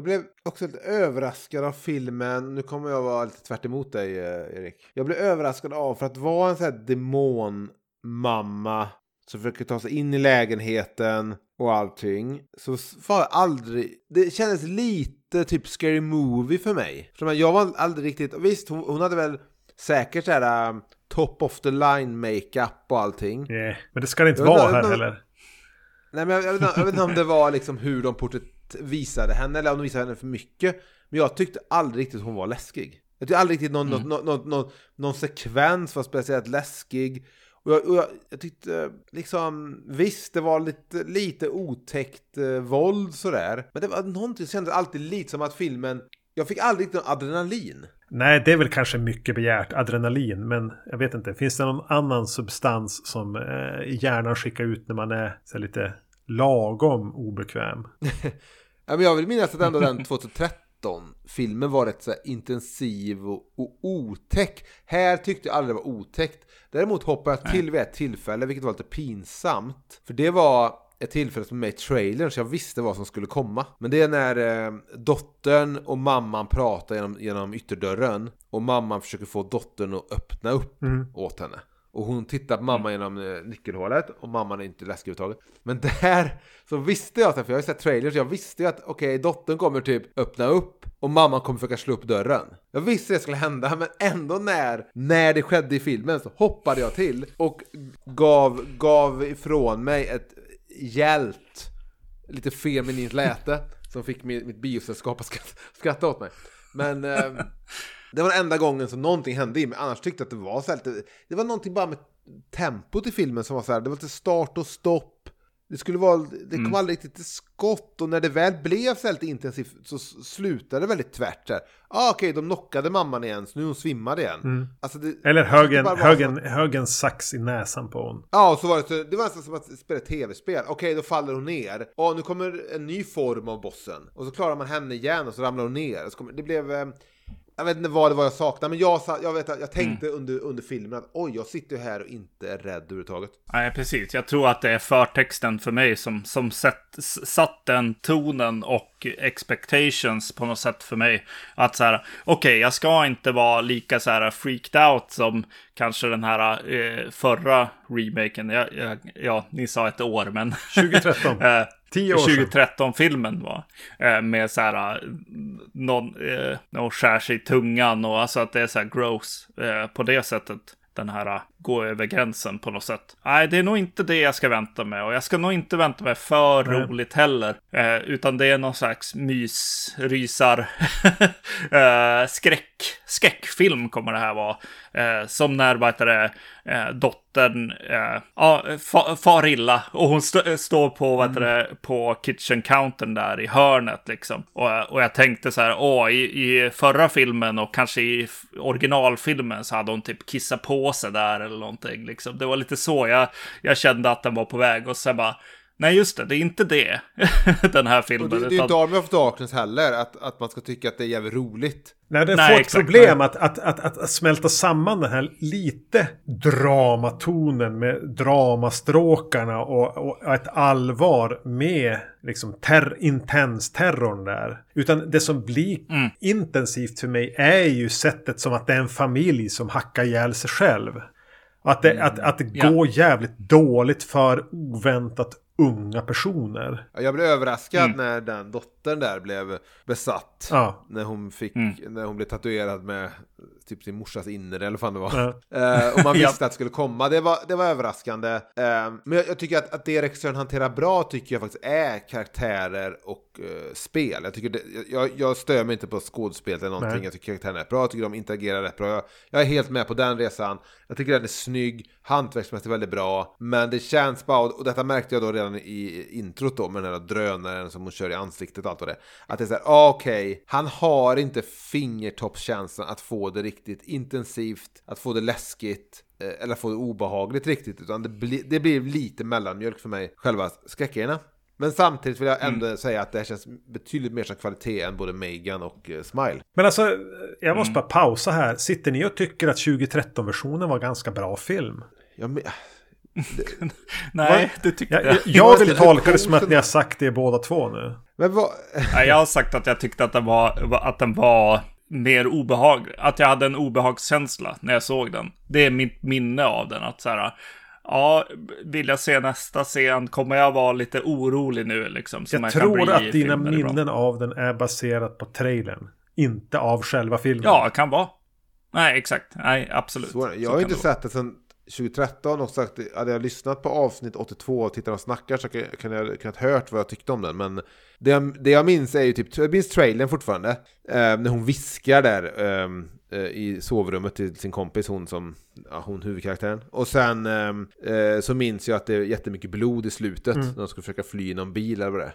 Jag blev också lite överraskad av filmen. Nu kommer jag vara lite tvärt emot dig, eh, Erik. Jag blev överraskad av för att vara en sån här demonmamma som försöker ta sig in i lägenheten och allting. Så var aldrig... Det kändes lite typ scary movie för mig. Jag var aldrig riktigt... Visst, hon, hade väl säkert så här um, top of the line makeup och allting. Yeah, men det ska det inte vara här heller. Nej, men jag, jag, vet inte, jag vet inte om det var liksom hur de porträtterade visade henne, eller om de visade henne för mycket. Men jag tyckte aldrig riktigt hon var läskig. Jag tyckte aldrig riktigt någon, mm. någon, någon, någon, någon sekvens var speciellt läskig. Och jag, och jag, jag, tyckte liksom, visst det var lite, lite otäckt eh, våld sådär. Men det var någonting som kändes alltid lite som att filmen, jag fick aldrig riktigt någon adrenalin. Nej, det är väl kanske mycket begärt, adrenalin. Men jag vet inte, finns det någon annan substans som eh, hjärnan skickar ut när man är så lite lagom obekväm? Ja, men jag vill minnas att ändå den 2013 filmen var rätt så intensiv och, och otäck. Här tyckte jag aldrig det var otäckt. Däremot hoppade jag till vid ett tillfälle, vilket var lite pinsamt. För det var ett tillfälle som är med i trailern så jag visste vad som skulle komma. Men det är när eh, dottern och mamman pratar genom, genom ytterdörren. Och mamman försöker få dottern att öppna upp mm. åt henne. Och hon tittar på mamma genom eh, nyckelhålet och mamman är inte läskig överhuvudtaget. Men där så visste jag, för jag har ju sett trailers, jag visste ju att okej, okay, dottern kommer typ öppna upp och mamman kommer försöka slå upp dörren. Jag visste det skulle hända, men ändå när, när det skedde i filmen så hoppade jag till och gav, gav ifrån mig ett hjält, lite feminint läte som fick mitt, mitt biosällskap att skratta, skratta åt mig. Men eh, det var den enda gången som någonting hände i mig. Annars tyckte jag att det var så här lite, Det var någonting bara med tempot i filmen som var så här. Det var lite start och stopp. Det skulle vara, det kom mm. aldrig riktigt till skott och när det väl blev så här lite intensivt så slutade det väldigt tvärt där. Ah, okej, okay, de knockade mamman igen så nu är hon svimmad igen. Mm. Alltså det, Eller högen, högen, så... högen sax i näsan på hon. Ja, så var det, det var nästan som att spela tv-spel. Okej, okay, då faller hon ner. Ja, nu kommer en ny form av bossen. Och så klarar man henne igen och så ramlar hon ner. Så kommer, det blev... Jag vet inte vad det var jag saknade, men jag, jag, vet, jag tänkte mm. under, under filmen att oj, jag sitter ju här och inte är rädd överhuvudtaget. Nej, precis. Jag tror att det är förtexten för mig som, som sett, satt den tonen och expectations på något sätt för mig. Att så här, okej, okay, jag ska inte vara lika så här freaked out som kanske den här eh, förra remaken. Ja, ja, ja, ni sa ett år, men... 2013. 10 år 2013-filmen var. Eh, med så här, eh, någon, eh, någon skär sig i tungan och alltså att det är så här gross eh, på det sättet den här äh, gå över gränsen på något sätt. Nej, det är nog inte det jag ska vänta med och jag ska nog inte vänta med för Nej. roligt heller. Eh, utan det är någon slags mysrysar eh, skräck, skräckfilm kommer det här vara. Eh, som när, vad heter det, eh, dottern eh, ja, fa, far illa och hon st står på, vad heter det, på kitchen countern där i hörnet liksom. Och, och jag tänkte så här, åh, i, i förra filmen och kanske i originalfilmen så hade hon typ kissat på sig där eller någonting liksom. Det var lite så jag, jag kände att den var på väg och sen bara Nej, just det, det är inte det, den här filmen. Och det, det är inte Army of Darkness heller, att, att man ska tycka att det är jävligt roligt. Nej, det får ett problem att, att, att, att, smälta samman den här lite dramatonen med dramastråkarna och, och ett allvar med liksom ter, intens terrorn där. Utan det som blir mm. intensivt för mig är ju sättet som att det är en familj som hackar ihjäl sig själv. Att det, mm. att, att det ja. går jävligt dåligt för oväntat unga personer. Ja, Jag blev överraskad Mm. när den dottern där blev besatt. Ja. När hon fick, Mm. när hon blev tatuerad med typ sin morsas inre eller vad det var. Eh, och man visste att det skulle komma. Det var, det var överraskande. Eh, men jag, jag tycker att, att det regissören hanterar bra tycker jag faktiskt är karaktärer och eh, spel. Jag, tycker det, jag, jag stör mig inte på skådespelet eller någonting. Nej. Jag tycker karaktärerna är bra, jag tycker de interagerar rätt bra. Jag, jag är helt med på den resan. Jag tycker den är snygg, hantverksmässigt väldigt bra. Men det känns bara, och detta märkte jag då redan i introt då med den här drönaren som hon kör i ansiktet och allt vad det. Att det är såhär, ah, okej, han har inte fingertoppskänslan att få det riktigt intensivt, att få det läskigt eh, eller få det obehagligt riktigt. Utan det, bli, det blir lite mellanmjölk för mig, själva skräckgrejerna. Men samtidigt vill jag ändå säga att det här känns betydligt mer som kvalitet än både Megan och eh, Smile. Men alltså, jag måste bara pausa här. Sitter ni och tycker att 2013-versionen var ganska bra film? Jag, men- Nej, det tyckte Jag, jag. jag, vill det tolka det som att ni har sagt det båda två nu. men vad... Nej, jag har sagt att jag tyckte att den var, att den var mer obehaglig. Att jag hade en obehagskänsla när jag såg den. Det är mitt minne av den. Att så här, ja, vill jag se nästa scen? Kommer jag vara lite orolig nu liksom? Som Jag kan tror bli att dina minnen av den är baserat på trailern. Inte av själva filmen. Ja, kan vara. Nej, exakt. Nej, absolut. Så, jag har inte sett det sedan 2013 och sagt, hade jag lyssnat på avsnitt 82 och tittat och snackar så kan jag kunnat hört vad jag tyckte om den. Men det jag, det jag minns är ju typ, jag minns trailern fortfarande. Eh, när hon viskar där ehm, eh, i sovrummet till sin kompis, hon som, ja, hon huvudkaraktären. Och sen ehm, eh, så minns jag att det är jättemycket blod i slutet. Mm. När de ska försöka fly i någon bil eller vad det är.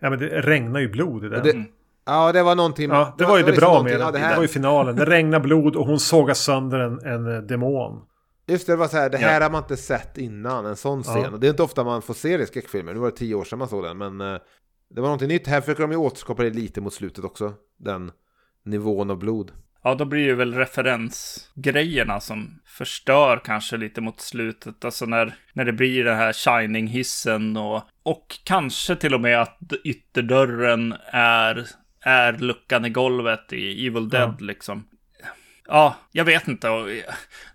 Ja, men det regnar ju blod i den. Det, Ja, det var någonting. ja, det var ju det liksom bra någonting- med den. ja, det det, var ju finalen. Det regnar blod och hon sågar sönder en, en demon. Just det, det var så här, det här Ja. har man inte sett innan, en sån scen. Ja. Det är inte ofta man får se det i skräckfilmer. Nu var det tio år sedan man såg den, men eh, det var någonting nytt. Här försöker de ju återskapa det lite mot slutet också. Den nivån av blod. Ja, då blir det väl referensgrejerna som förstör kanske lite mot slutet. Alltså när, när det blir den här shining-hissen och, och kanske till och med att ytterdörren är, är luckan i golvet i Evil Dead liksom. Ja, jag vet inte.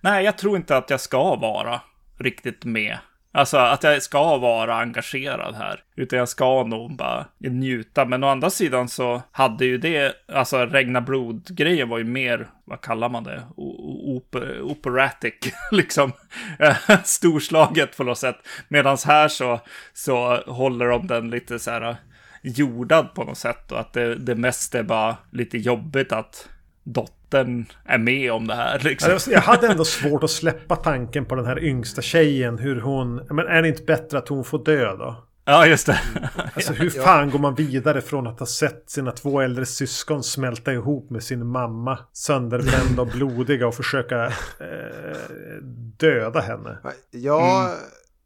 Nej, jag tror inte att jag ska vara riktigt med. Alltså att jag ska vara engagerad här. Utan jag ska nog bara njuta. Men å andra sidan så hade ju det, alltså regna blod-grejen var ju mer, vad kallar man det? O- op operatic, liksom. Storslaget på något sätt. Medan här så, så håller de den lite så här eh, jordad på något sätt. Och att det, det mest är bara lite jobbigt att dottern är med om det här. Liksom. Var- Jag hade ändå svårt att släppa tanken på den här yngsta tjejen. Hur hon... Men är det inte bättre att hon får dö då? Ja, just det. Alltså hur fan går man vidare från att ha sett sina två äldre syskon smälta ihop med sin mamma sönderbrända och blodiga och försöka eh, döda henne? Jag,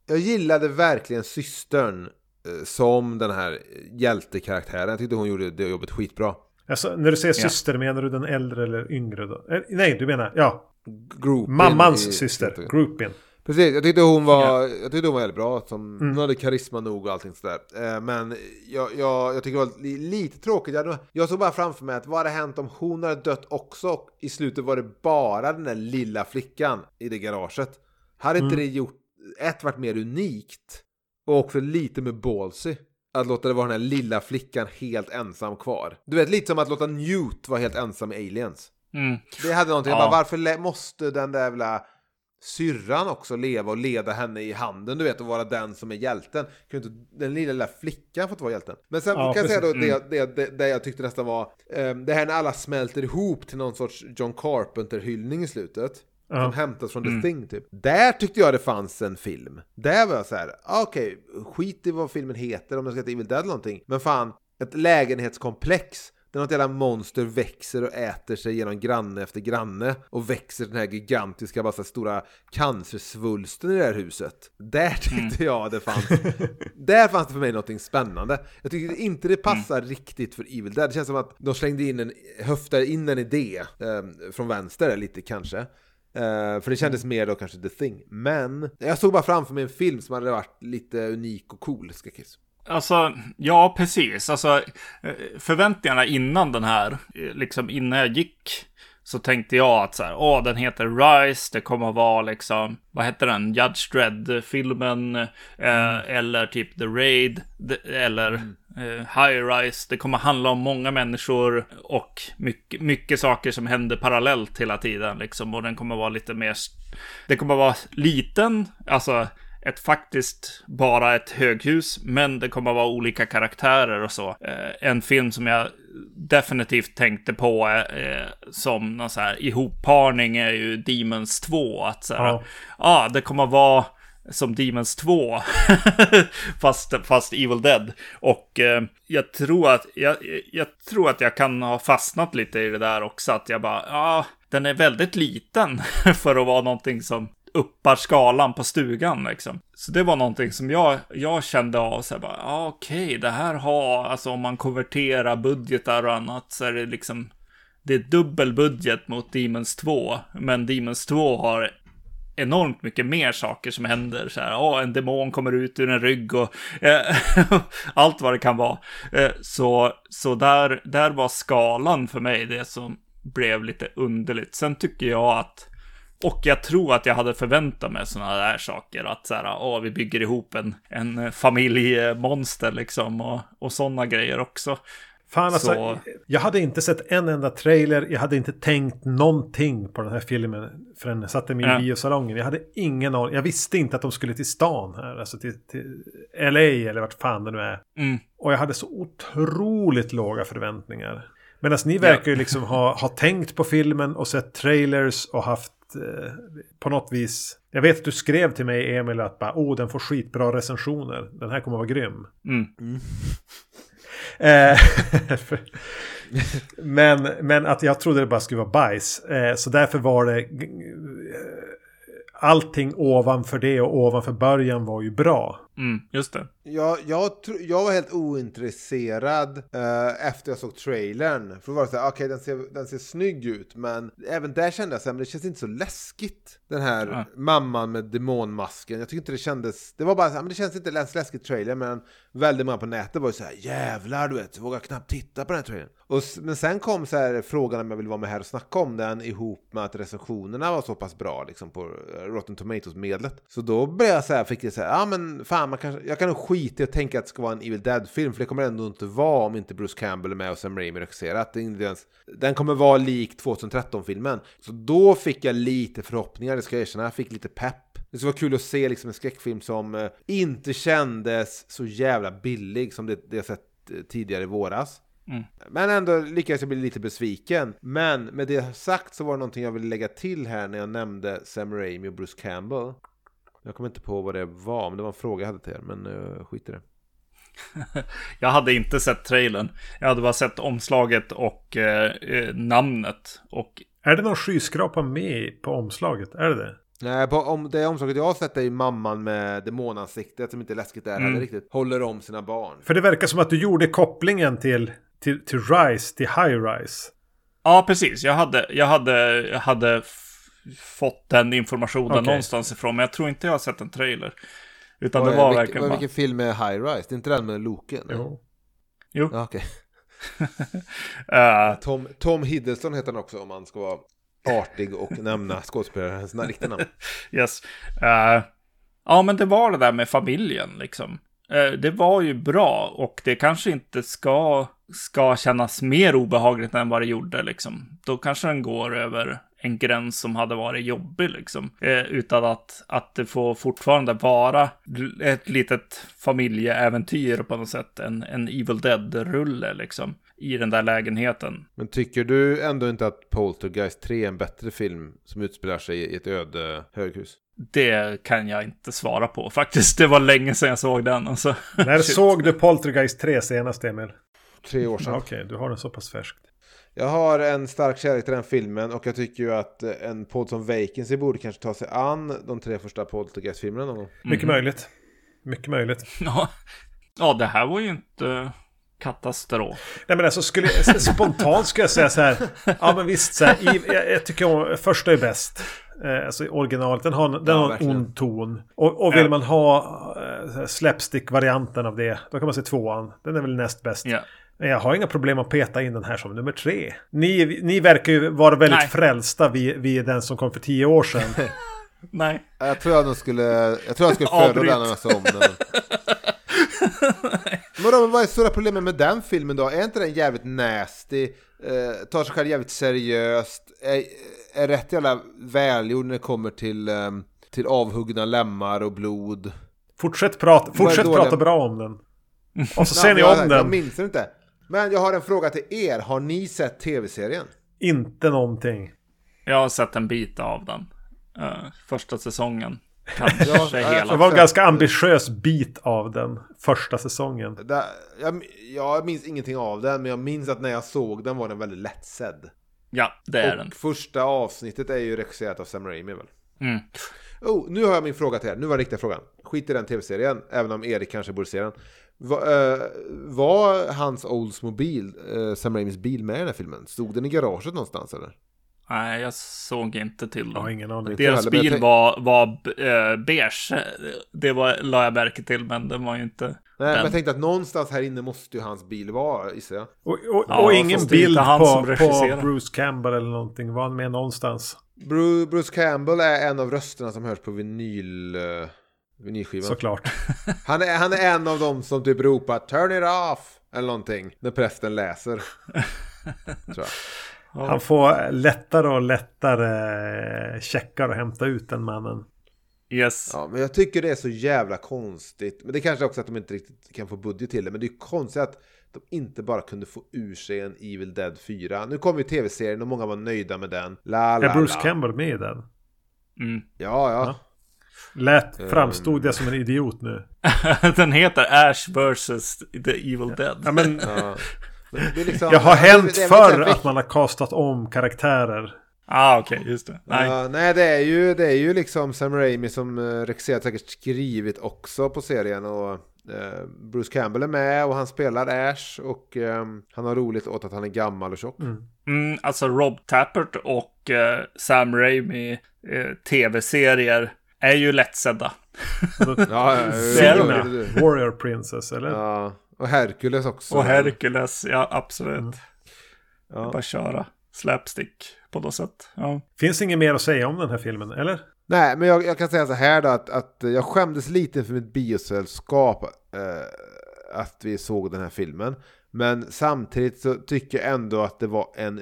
jag gillade verkligen systern eh, som den här hjältekaraktären. Jag tyckte hon gjorde det jobbet skitbra. Alltså när du säger syster menar du den äldre eller yngre då? Eh, nej, du menar ja, Groupin mammans i- syster, groupin. Precis, jag tyckte hon var, jag tyckte hon var väldigt bra. Som, Mm. Hon hade karisma nog och allting sådär. Eh, men jag, jag, jag tycker det var li, lite tråkigt. Jag, jag såg bara framför mig att vad hade hänt om hon hade dött också? Och I slutet var det bara den där lilla flickan i det garaget. Hade inte Mm. det gjort, ett, varit mer unikt? Och också lite mer ballsy. Att låta det vara den här lilla flickan helt ensam kvar. Du vet, lite som att låta Newt vara helt ensam i Aliens. Mm. Det hade någonting, Ja. bara, varför måste den där jävla syrran också leva och leda henne i handen, du vet, och vara den som är hjälten? Kan ju inte den lilla, lilla flickan fått vara hjälten? Men sen Ja, kan jag säga då precis. det, det, det, det jag tyckte nästan var, um, det här när alla smälter ihop till någon sorts John Carpenter-hyllning i slutet. Som Ja. hämtas från Mm. The Thing typ. Där tyckte jag det fanns en film. Där var jag så här, ah, okej, skit i vad filmen heter, om den ska heta Evil Dead eller någonting. Men fan, ett lägenhetskomplex där något jävla monster växer och äter sig genom granne efter granne och växer den här gigantiska, bara så här stora cancersvulsten i det här huset. Där tyckte jag det fanns, där fanns det för mig någonting spännande. Jag tycker inte det passar riktigt för Evil Dead. Det känns som att de slängde in en, höftade in en idé eh, från vänster lite kanske. Eh, för det kändes mer då kanske The Thing. Men jag såg bara framför mig en film som hade varit lite unik och cool, skräckis. Alltså, ja, precis. Alltså, eh, förväntningarna innan den här, eh, liksom innan jag gick, så tänkte jag att så här, åh, den heter Rise, det kommer att vara liksom, vad heter den, Judge Dredd-filmen, eh, mm. eller typ The Raid, eller mm. Eh, High Rise. Det kommer handla om många människor och mycket, mycket saker som händer parallellt hela tiden, liksom, och den kommer vara lite mer, det kommer vara liten, alltså, ett faktiskt bara ett höghus, men det kommer vara olika karaktärer och så. Eh, en film som jag definitivt tänkte på eh, som någon så här ihopparning är ju Demons 2. Att så här, ja. ah, det kommer vara som Demons 2. fast, fast Evil Dead. Och eh, jag, tror att, jag, jag tror att jag kan ha fastnat lite i det där också. Att jag bara, ja, ah, den är väldigt liten för att vara någonting som uppar skalan på stugan liksom. Så det var någonting som jag, jag kände av så här bara, ja okej, okay, det här har, alltså om man konverterar budgetar och annat så är det liksom, det är dubbel budget mot Demons 2, men Demons 2 har enormt mycket mer saker som händer. Så här, oh, en demon kommer ut ur en rygg och eh, allt vad det kan vara. Eh, så så där, där var skalan för mig det som blev lite underligt. Sen tycker jag att och jag tror att jag hade förväntat mig sådana där saker. Att så här, oh, vi bygger ihop en, en familjemonster liksom. Och, och sådana grejer också. Fan alltså, så... jag hade inte sett en enda trailer. Jag hade inte tänkt någonting på den här filmen förrän jag satte mig i ja. biosalongen. Jag hade ingen aning. Jag visste inte att de skulle till stan här. Alltså till, till LA eller vart fan det nu är. Mm. Och jag hade så otroligt låga förväntningar. Medan ni verkar ju liksom ha, ha tänkt på filmen och sett trailers och haft eh, på något vis. Jag vet att du skrev till mig Emil att bara, oh, den får skitbra recensioner. Den här kommer vara grym. Mm. Mm. Eh, men, men att jag trodde det bara skulle vara bajs. Eh, så därför var det eh, allting ovanför det och ovanför början var ju bra. Mm, just det. Jag, jag, jag var helt ointresserad uh, efter jag såg trailern. För då var det så här, okej okay, den, ser, den ser snygg ut, men även där kände jag så här, men det känns inte så läskigt. Den här ja. mamman med demonmasken. Jag tycker inte det kändes, det var bara så här, men det känns inte ens läskigt trailer, men väldigt många på nätet var ju så här, jävlar du vet, jag vågar knappt titta på den här trailern. Och, men sen kom så här frågan om jag vill vara med här och snacka om den ihop med att recensionerna var så pass bra liksom på Rotten Tomatoes-medlet. Så då började jag så här, fick jag säga, ja men fan, man kanske, jag kan nog skita i att tänka att det ska vara en Evil Dead-film, för det kommer ändå inte vara om inte Bruce Campbell är med och Sam Raimi regisserat. Den kommer vara lik 2013-filmen. Så då fick jag lite förhoppningar, det ska jag erkänna. Jag fick lite pepp. Det skulle vara kul att se liksom en skräckfilm som eh, inte kändes så jävla billig som det, det jag sett eh, tidigare i våras. Mm. Men ändå lyckades jag bli lite besviken. Men med det sagt så var det någonting jag ville lägga till här när jag nämnde Sam Raimi och Bruce Campbell. Jag kommer inte på vad det var, men det var en fråga jag hade till er, men uh, skit i det. jag hade inte sett trailern. Jag hade bara sett omslaget och eh, eh, namnet. Och... Är det någon skyskrapa med på omslaget? Är det det? Nej, på om, det omslaget jag har sett är ju mamman med demonansiktet som inte är läskigt där mm. riktigt. Håller om sina barn. För det verkar som att du gjorde kopplingen till, till, till Rise, till High Rise. Ja, precis. Jag hade, jag hade, jag hade fått den informationen okay. någonstans ifrån. Men jag tror inte jag har sett en trailer. Utan och, det var vilken, verkligen bara... Vilken film är High Rise? Det är inte den med Loken? Jo. Jo. Ja, okay. uh, Tom, Tom Hiddleston heter han också om man ska vara artig och nämna skådespelarens riktiga namn. Yes. Uh, ja, men det var det där med familjen liksom. Uh, det var ju bra och det kanske inte ska, ska kännas mer obehagligt än vad det gjorde liksom. Då kanske den går över en gräns som hade varit jobbig liksom. Eh, utan att, att det får fortfarande vara ett litet familjeäventyr på något sätt. En, en Evil Dead-rulle liksom. I den där lägenheten. Men tycker du ändå inte att Poltergeist 3 är en bättre film som utspelar sig i ett öde höghus? Det kan jag inte svara på faktiskt. Det var länge sedan jag såg den. Alltså. När såg du Poltergeist 3 senast, Emil? Tre år sedan. Okej, okay, du har den så pass färskt. Jag har en stark kärlek till den filmen och jag tycker ju att en podd som Vacancy borde kanske ta sig an de tre första Poltergeist-filmerna någon gång. Mycket mm. möjligt. Mycket möjligt. Ja. ja, det här var ju inte katastrof. Nej men alltså skulle spontant skulle jag säga så här. Ja men visst så här, i, jag, jag, tycker om, första är bäst. Eh, alltså originalet, den har, den ja, har en ond ton. Och, och vill ja. man ha eh, slapstick-varianten av det, då kan man se tvåan. Den är väl näst bäst. Ja. Jag har inga problem att peta in den här som nummer tre. Ni, ni verkar ju vara väldigt Nej. frälsta vid, vid den som kom för tio år sedan. Nej. Jag tror jag nog skulle, jag tror jag skulle föredra den jag såg om den. Men då, vad är stora problemet med den filmen då? Är inte den jävligt nasty? Eh, tar sig själv jävligt seriöst? Är, är rätt jävla välgjord när det kommer till, ehm, till avhuggna lemmar och blod? Fortsätt prata, fortsätt prata bra om den. Och så ser ni jag, om Jag den. minns den inte. Men jag har en fråga till er. Har ni sett tv-serien? Inte någonting. Jag har sett en bit av den. Eh, första säsongen. Kanske Ja, hela. Det var en ganska ambitiös bit av den första säsongen. Där, jag, jag minns ingenting av den, men jag minns att när jag såg den var den väldigt lättsedd. Ja, det är och den. första avsnittet är ju regisserat av Sam Raimi väl? Mm. Oh, nu har jag min fråga till er. Nu var den riktiga frågan. Skit i den tv-serien, även om Erik kanske borde se den. Va, eh, var hans Oldsmobile, uh, Sam Raimis bil med i den här filmen? Stod den i garaget någonstans eller? Nej, jag såg inte till Jag har dem. ingen aning. Deras heller, men jag bil var, var eh, beige. Det var, la jag märke till, men den var ju inte... Nej, men Den. jag tänkte att någonstans här inne måste ju hans bil vara, gissar jag. Och, och, Ja, och ingen bild på, som på. Bruce Campbell eller någonting. Var han med någonstans? Bru- Bruce Campbell är en av rösterna som hörs på vinyl, uh, vinylskivan. Såklart. Han är, han är en av dem som typ ropar 'Turn it off' eller någonting när prästen läser. Tror jag. Han får lättare och lättare checkar att hämta ut den mannen. Yes. Ja, men jag tycker det är så jävla konstigt. Men det kanske också att de inte riktigt kan få budget till det. Men det är ju konstigt att de inte bara kunde få ur sig en Evil Dead 4. Nu kom ju tv-serien och många var nöjda med den. La, la, Är Bruce la. Campbell med i den? Mm. Ja, ja. Lät, Ehm. framstod jag som en idiot nu? den heter Ash vs. The Evil Dead. Ja, men det är liksom- jag har hänt det förr att man har kastat om karaktärer. Ah, okej, just det. Nej. Ja, nej, det är, ju, det är ju liksom Sam Raimi som uh, regisserat säkert skrivit också på serien. Och eh, Bruce Campbell är med och han spelar Ash. Och ehm, han har roligt åt att han är gammal och tjock. Mm, alltså Rob Tappert och eh, Sam Raimi eh, tv-serier är ju lättsedda. Ja, det- Warrior Princess, eller? Ja, och Hercules också. Och Hercules, ja absolut. Ja. Bara köra slapstick på något sätt. Ja. Finns inget mer att säga om den här filmen, eller? Nej, men jag, jag kan säga så här då att, att jag skämdes lite för mitt biosällskap eh, att vi såg den här filmen. Men samtidigt så tycker jag ändå att det var en,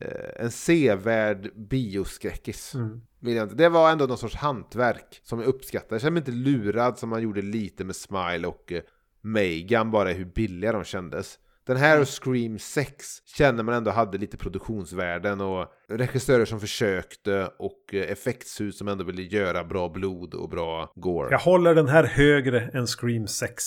eh, en sevärd bioskräckis. Mm. Vill jag inte. Det var ändå någon sorts hantverk som jag uppskattar. Jag känner mig inte lurad som man gjorde lite med Smile och eh, Megan, bara hur billiga de kändes. Den här och Scream 6 känner man ändå hade lite produktionsvärden och regissörer som försökte och eh, effektshus som ändå ville göra bra blod och bra gore. Jag håller den här högre än Scream 6.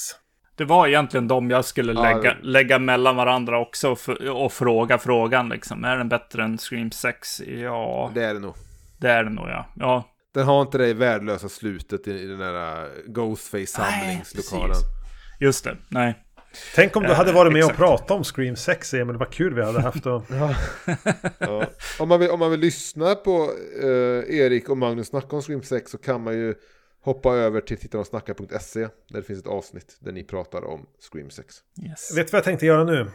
Det var egentligen de jag skulle Ja, lägga, det- lägga mellan varandra också och, och fråga frågan liksom. Är den bättre än Scream 6? Ja, Det är det nog. Det är den nog ja. Ja, Den har inte det värdelösa slutet i, i den där Nej, Ghostface-samlingslokalen. just det. Nej. Tänk om du hade varit med exakt. och pratat om Scream 6, Emil. Vad kul vi hade haft. Och... Ja. Om, man vill, om man vill lyssna på eh, Erik och Magnus snacka om Scream 6 så kan man ju hoppa över till tittarosnackar.se där det finns ett avsnitt där ni pratar om Scream 6. Yes. Vet du vad jag tänkte göra nu?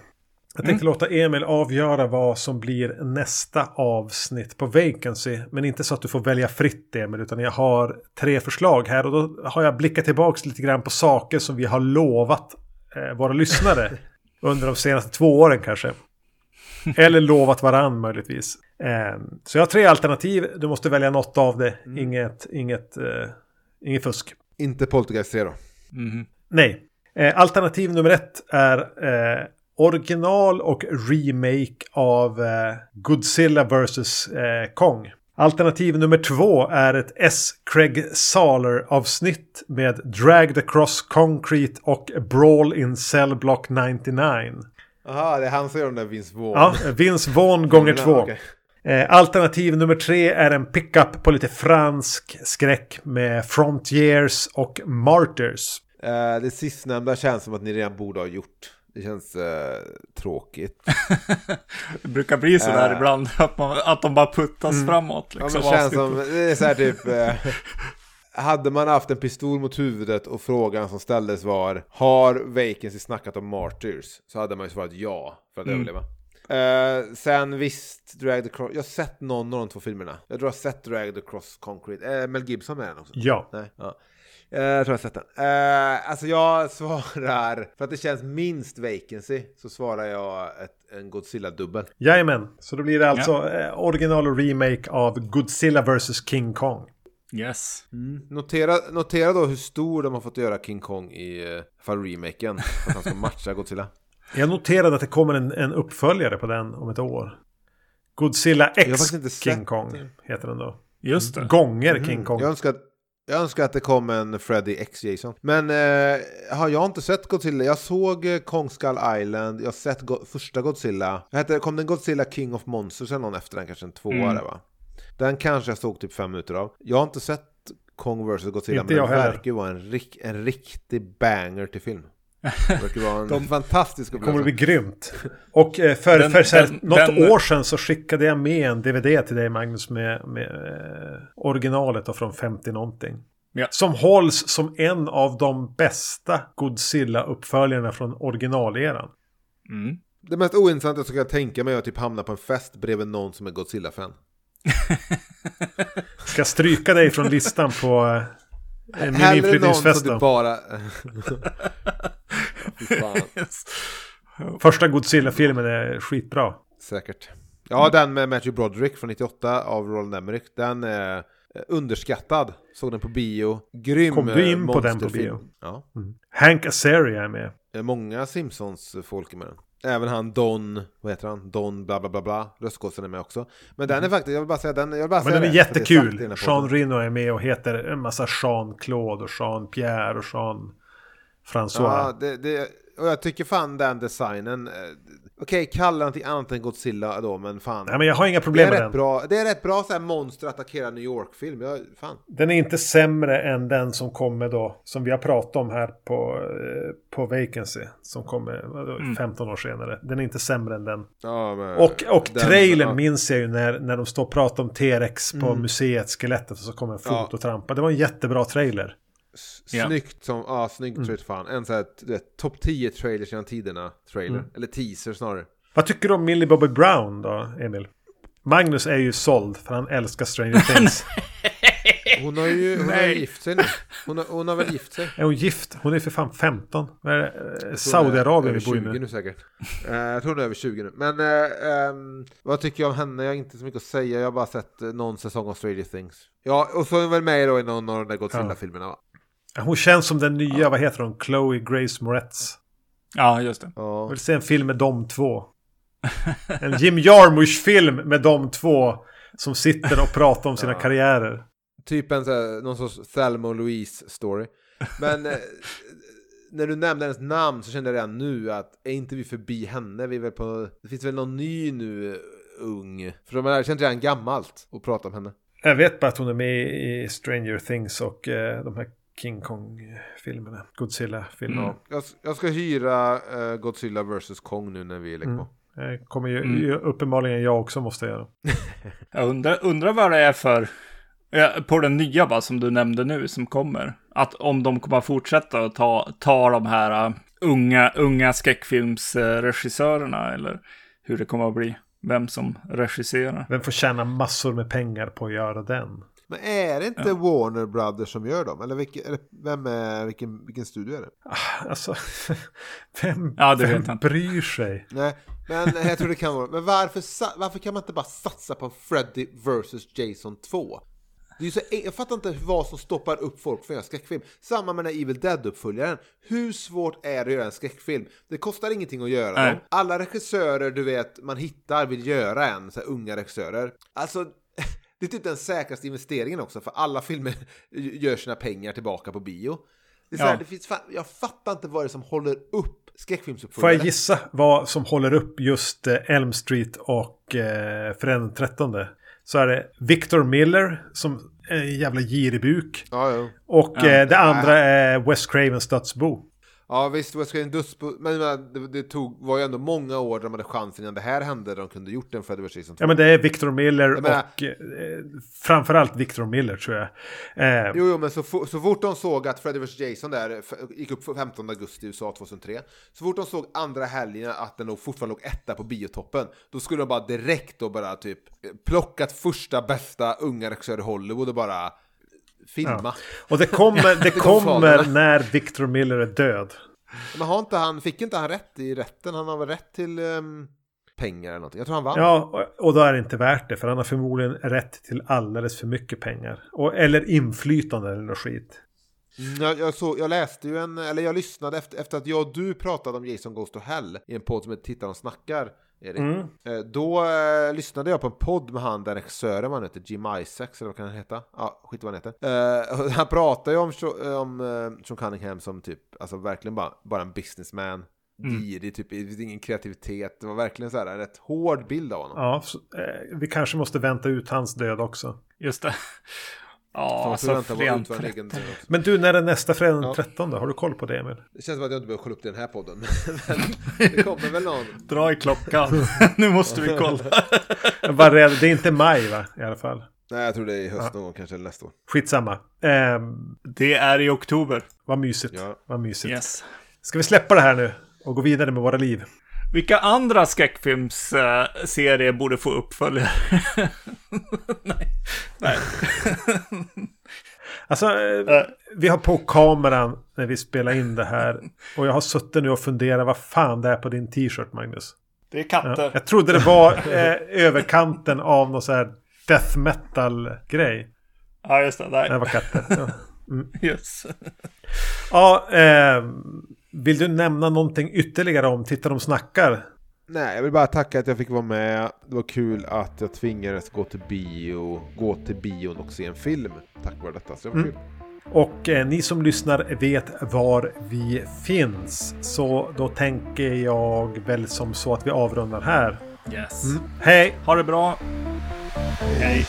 Jag tänkte Mm. låta Emil avgöra vad som blir nästa avsnitt på Vacancy. Men inte så att du får välja fritt Emil, utan jag har tre förslag här. Och då har jag blickat tillbaka lite grann på saker som vi har lovat eh, våra lyssnare. under de senaste två åren kanske. Eller lovat varann möjligtvis. Eh, så jag har tre alternativ. Du måste välja något av det. Inget, inget, eh, inget fusk. Inte Poltergeist 3 då. Mhm. Nej. Eh, alternativ nummer ett är eh, original och remake av eh, Godzilla vs. Eh, Kong. Alternativ nummer två är ett S. Craig Saler avsnitt med Dragged Across Concrete och Brawl in Cell Block 99. Jaha, det är han som gör de där Vince Vaughn. Ja, Vince Vaughn gånger två. okej. Eh, alternativ nummer tre är en pickup på lite fransk skräck med Frontiers och Martyrs. Eh, det sistnämnda känns som att ni redan borde ha gjort. Det känns eh, tråkigt. Det brukar bli så där Eh. ibland, att, man, att de bara puttas Mm. framåt. Ja, Liksom, men det känns som, det är så här typ... Eh, hade man haft en pistol mot huvudet och frågan som ställdes var Har Vacancy snackat om Martyrs? Så hade man ju svarat ja för att Mm. överleva. Eh, sen visst, Drag the Cross. Jag har sett någon av de två filmerna. Jag tror jag har sett Drag the Cross Concrete. Eh, Mel Gibson med den också. Ja. Nej, ja. Eh, jag tror jag har sett den. Eh, alltså jag svarar, för att det känns minst vacancy, så svarar jag ett, en Godzilla-dubbel. Jajamän. Så då blir det alltså eh, original och remake av Godzilla vs King Kong. Yes. Notera, notera då hur stor de har fått göra King Kong i fall remaken. För att han ska matcha Godzilla. Jag noterade att det kommer en, en uppföljare på den om ett år. Godzilla X King Kong det. heter den då. Just det. Gånger King Kong. Jag önskar, jag önskar att det kom en Freddy X Jason. Men eh, har jag inte sett Godzilla. Jag såg eh, Kong Skull Island. Jag har sett go- första Godzilla. Det? Kom den Godzilla King of Monsters eller någon efter den? Kanske en tvåa Mm. va? Den kanske jag såg typ fem minuter av. Jag har inte sett Kong vs Godzilla. Inte men den verkar ju vara en, rik, en riktig banger till film. Det vara en De- fantastisk Det kommer att upplevelse. bli grymt. Och eh, för, Den- för den- något den- år sedan så skickade jag med en DVD till dig Magnus med, med eh, originalet då från 50 någonting. Ja. Som hålls som en av de bästa Godzilla-uppföljarna från originaleran. Mm. Det mest ointressanta jag skulle tänka mig är att typ hamna på en fest bredvid någon som är Godzilla-fan. Ska jag stryka dig från listan på eh, min Hellre någon som du bara... Yes. Första Godzilla-filmen är skitbra. Säkert. Ja, den med Matthew Broderick från 98 av Roland Emmerich. Den är eh, underskattad. Såg den på bio. Grym Kom du in eh, på den på bio? Ja. Hank Azaria är med. Många Simpsons-folk är med den. Även han Don, vad heter han? Don bla bla bla bla. Röstskådisen är med också. Men den är faktiskt, jag vill bara säga den, jag vill bara Men den är det, det jättekul. den här Jean. Reno är med och heter en massa Jean-Claude och Jean-Pierre och Jean... François. Ja, det, det, och jag tycker fan den designen. Okej, kalla någonting annat än Godzilla då, men fan. Nej men jag har inga det, problem är med rätt den. bra, det är rätt bra så här monster attackerar New York-film. Jag, fan. Den är inte sämre än den som kommer då. Som vi har pratat om här på, eh, på Vacancy. Som kommer vadå, Mm. 15 år senare. Den är inte sämre än den. Ja, men, Och, och den- trailern ja. minns jag ju när, när de står och pratar om T-Rex på museet, skelettet. Och så kommer en fot Ja. och trampar. Det var en jättebra trailer. S- Ja. Snyggt som, ja snyggt Mm. fan. En sån här, du vet, topp 10 trailers genom tiderna trailer. Mm. Eller teaser snarare. Vad tycker du om Millie Bobby Brown då, Emil? Magnus är ju såld för han älskar Stranger Things. Hon har ju hon har gift sig nu. Hon har, hon har väl gift sig. är hon gift? Hon är för fan 15. Vad är Saudiarabien över vi bor i 20 nu. nu säkert. Eh, jag tror hon är över 20 nu. Men eh, ehm, vad tycker jag om henne? Jag har inte så mycket att säga. Jag har bara sett eh, någon säsong av Stranger Things. Ja, och så är hon väl med då i någon av de där Godzilla-filmerna va? Hon känns som den nya, vad heter hon? Chloe Grace Moretz. Ja, just det. Ja. Jag vill se en film med de två. En Jim Jarmusch-film med de två. Som sitter och pratar om sina Ja. karriärer. Typ en så här, någon sorts Thelma och Louise story. Men eh, när du nämnde hennes namn så kände jag redan nu att är inte vi förbi henne? Vi är väl på, det finns väl någon ny nu, ung? För de har känt redan gammalt att prata om henne. Jag vet bara att hon är med i Stranger Things och eh, de här King Kong-filmerna. Godzilla-filmerna. Mm. Jag, jag ska hyra eh, Godzilla vs Kong nu när vi lägger på. Det kommer ju, Mm. uppenbarligen jag också måste göra. Jag undrar, undrar vad det är för, ja, på den nya va, som du nämnde nu, som kommer. Att om de kommer att fortsätta att ta, ta de här uh, unga, unga skräckfilmsregissörerna, eller hur det kommer att bli. Vem som regisserar. Vem får tjäna massor med pengar på att göra den? Men är det inte Warner Brothers som gör dem? Eller, vilken, eller vem är, vilken, vilken studio är det? Alltså, vem, Ja, det vem bryr sig? Nej, men jag tror det kan vara. Men varför, varför kan man inte bara satsa på Freddy vs Jason 2? Det är så, jag fattar inte vad som stoppar upp folk för att göra skräckfilm. Samma med den här Evil Dead-uppföljaren. Hur svårt är det att göra en skräckfilm? Det kostar ingenting att göra Nej. dem. Alla regissörer du vet man hittar vill göra en, så här unga regissörer. Alltså, det är typ den säkraste investeringen också, för alla filmer gör sina pengar tillbaka på bio. Det är så här, Ja. det finns jag fattar inte vad det är som håller upp Får skräckfilmsuppföljare. jag gissa vad som håller upp just eh, Elm Street och eh, den 13? Så är det Victor Miller som är en jävla giribuk. Ja, ja. Och Ja. eh, det andra är Wes Cravens dödsbo. Ja visst, Wes Craven dödsbo, men men det, det tog, var ju ändå många år där de hade chansen innan det här hände. De kunde gjort en Freddy vs. Jason 2. Ja men det är Victor Miller Jag menar- och eh, framförallt Victor Miller tror jag. Eh, Jo, jo, men så, så fort de såg att Freddy vs. Jason där gick upp 15 augusti i USA 2003. Så fort de såg andra helgen att den låg, fortfarande låg etta på biotoppen. Då skulle de bara direkt då bara typ plockat första bästa unga regissör i Hollywood och bara filma. Ja. Och det kommer, det kom kommer när Victor Miller är död. Men har inte han, fick inte han rätt i rätten? Han har väl rätt till ehm, pengar eller någonting? Jag tror han vann. Ja, och- då är det inte värt det. För han har förmodligen rätt till alldeles för mycket pengar. Och, eller inflytande eller något skit. Mm, Jag, jag, såg, jag läste ju en, eller jag lyssnade efter, efter att jag och du pratade om Jason Goes to Hell i en podd som heter Tittar och snackar, Erik. Mm. Eh, Då eh, lyssnade jag på en podd med han, den regissören, han heter, Jim Isaacs, eller vad kan han heta? Ja, skit vad han heter. Eh, och han pratar ju om, eh, om eh, Sean Cunningham som typ, alltså verkligen bara, bara en businessman. Girig, typ, det finns ingen kreativitet. Det var verkligen så här en rätt hård bild av honom. Ja, så, eh, vi kanske måste vänta ut hans död också. Just det. Ja, får alltså död också. Men du, när är nästa fredag den Ja. 13? Har du koll på det Emil? Det känns som att jag inte behöver kolla upp det i den här podden. Men det kommer väl någon. Dra i klockan. nu måste vi kolla. Jag var rädd. Det är inte maj va? I alla fall. Nej, jag tror det är i höst någon gång, kanske eller nästa år. Skitsamma. Eh, Det är i oktober. vad mysigt. Ja. Vad mysigt. Yes. Ska vi släppa det här nu? Och gå vidare med våra liv? Vilka andra skräckfilmsserier borde få uppföljare? Nej. Nej. Alltså, eh, vi har på kameran när vi spelar in det här. Och jag har suttit nu och funderat vad fan det är på din t-shirt Magnus. Det är Ja. katter. Jag trodde det var eh, överkanten av någon så här death metal grej. Ja, just det. Det Nej. var katter. Ja. Yes. Ja, eh, vill du nämna någonting ytterligare om Titta de snackar? Nej, jag vill bara tacka att jag fick vara med. Det var kul att jag tvingades gå till bio, gå till bion och se en film. Tack vare detta, så det var Mm. kul. Och eh, ni som lyssnar vet var vi finns. Så då tänker jag väl som så att vi avrundar här. Yes. Hej! Ha det bra. Hej.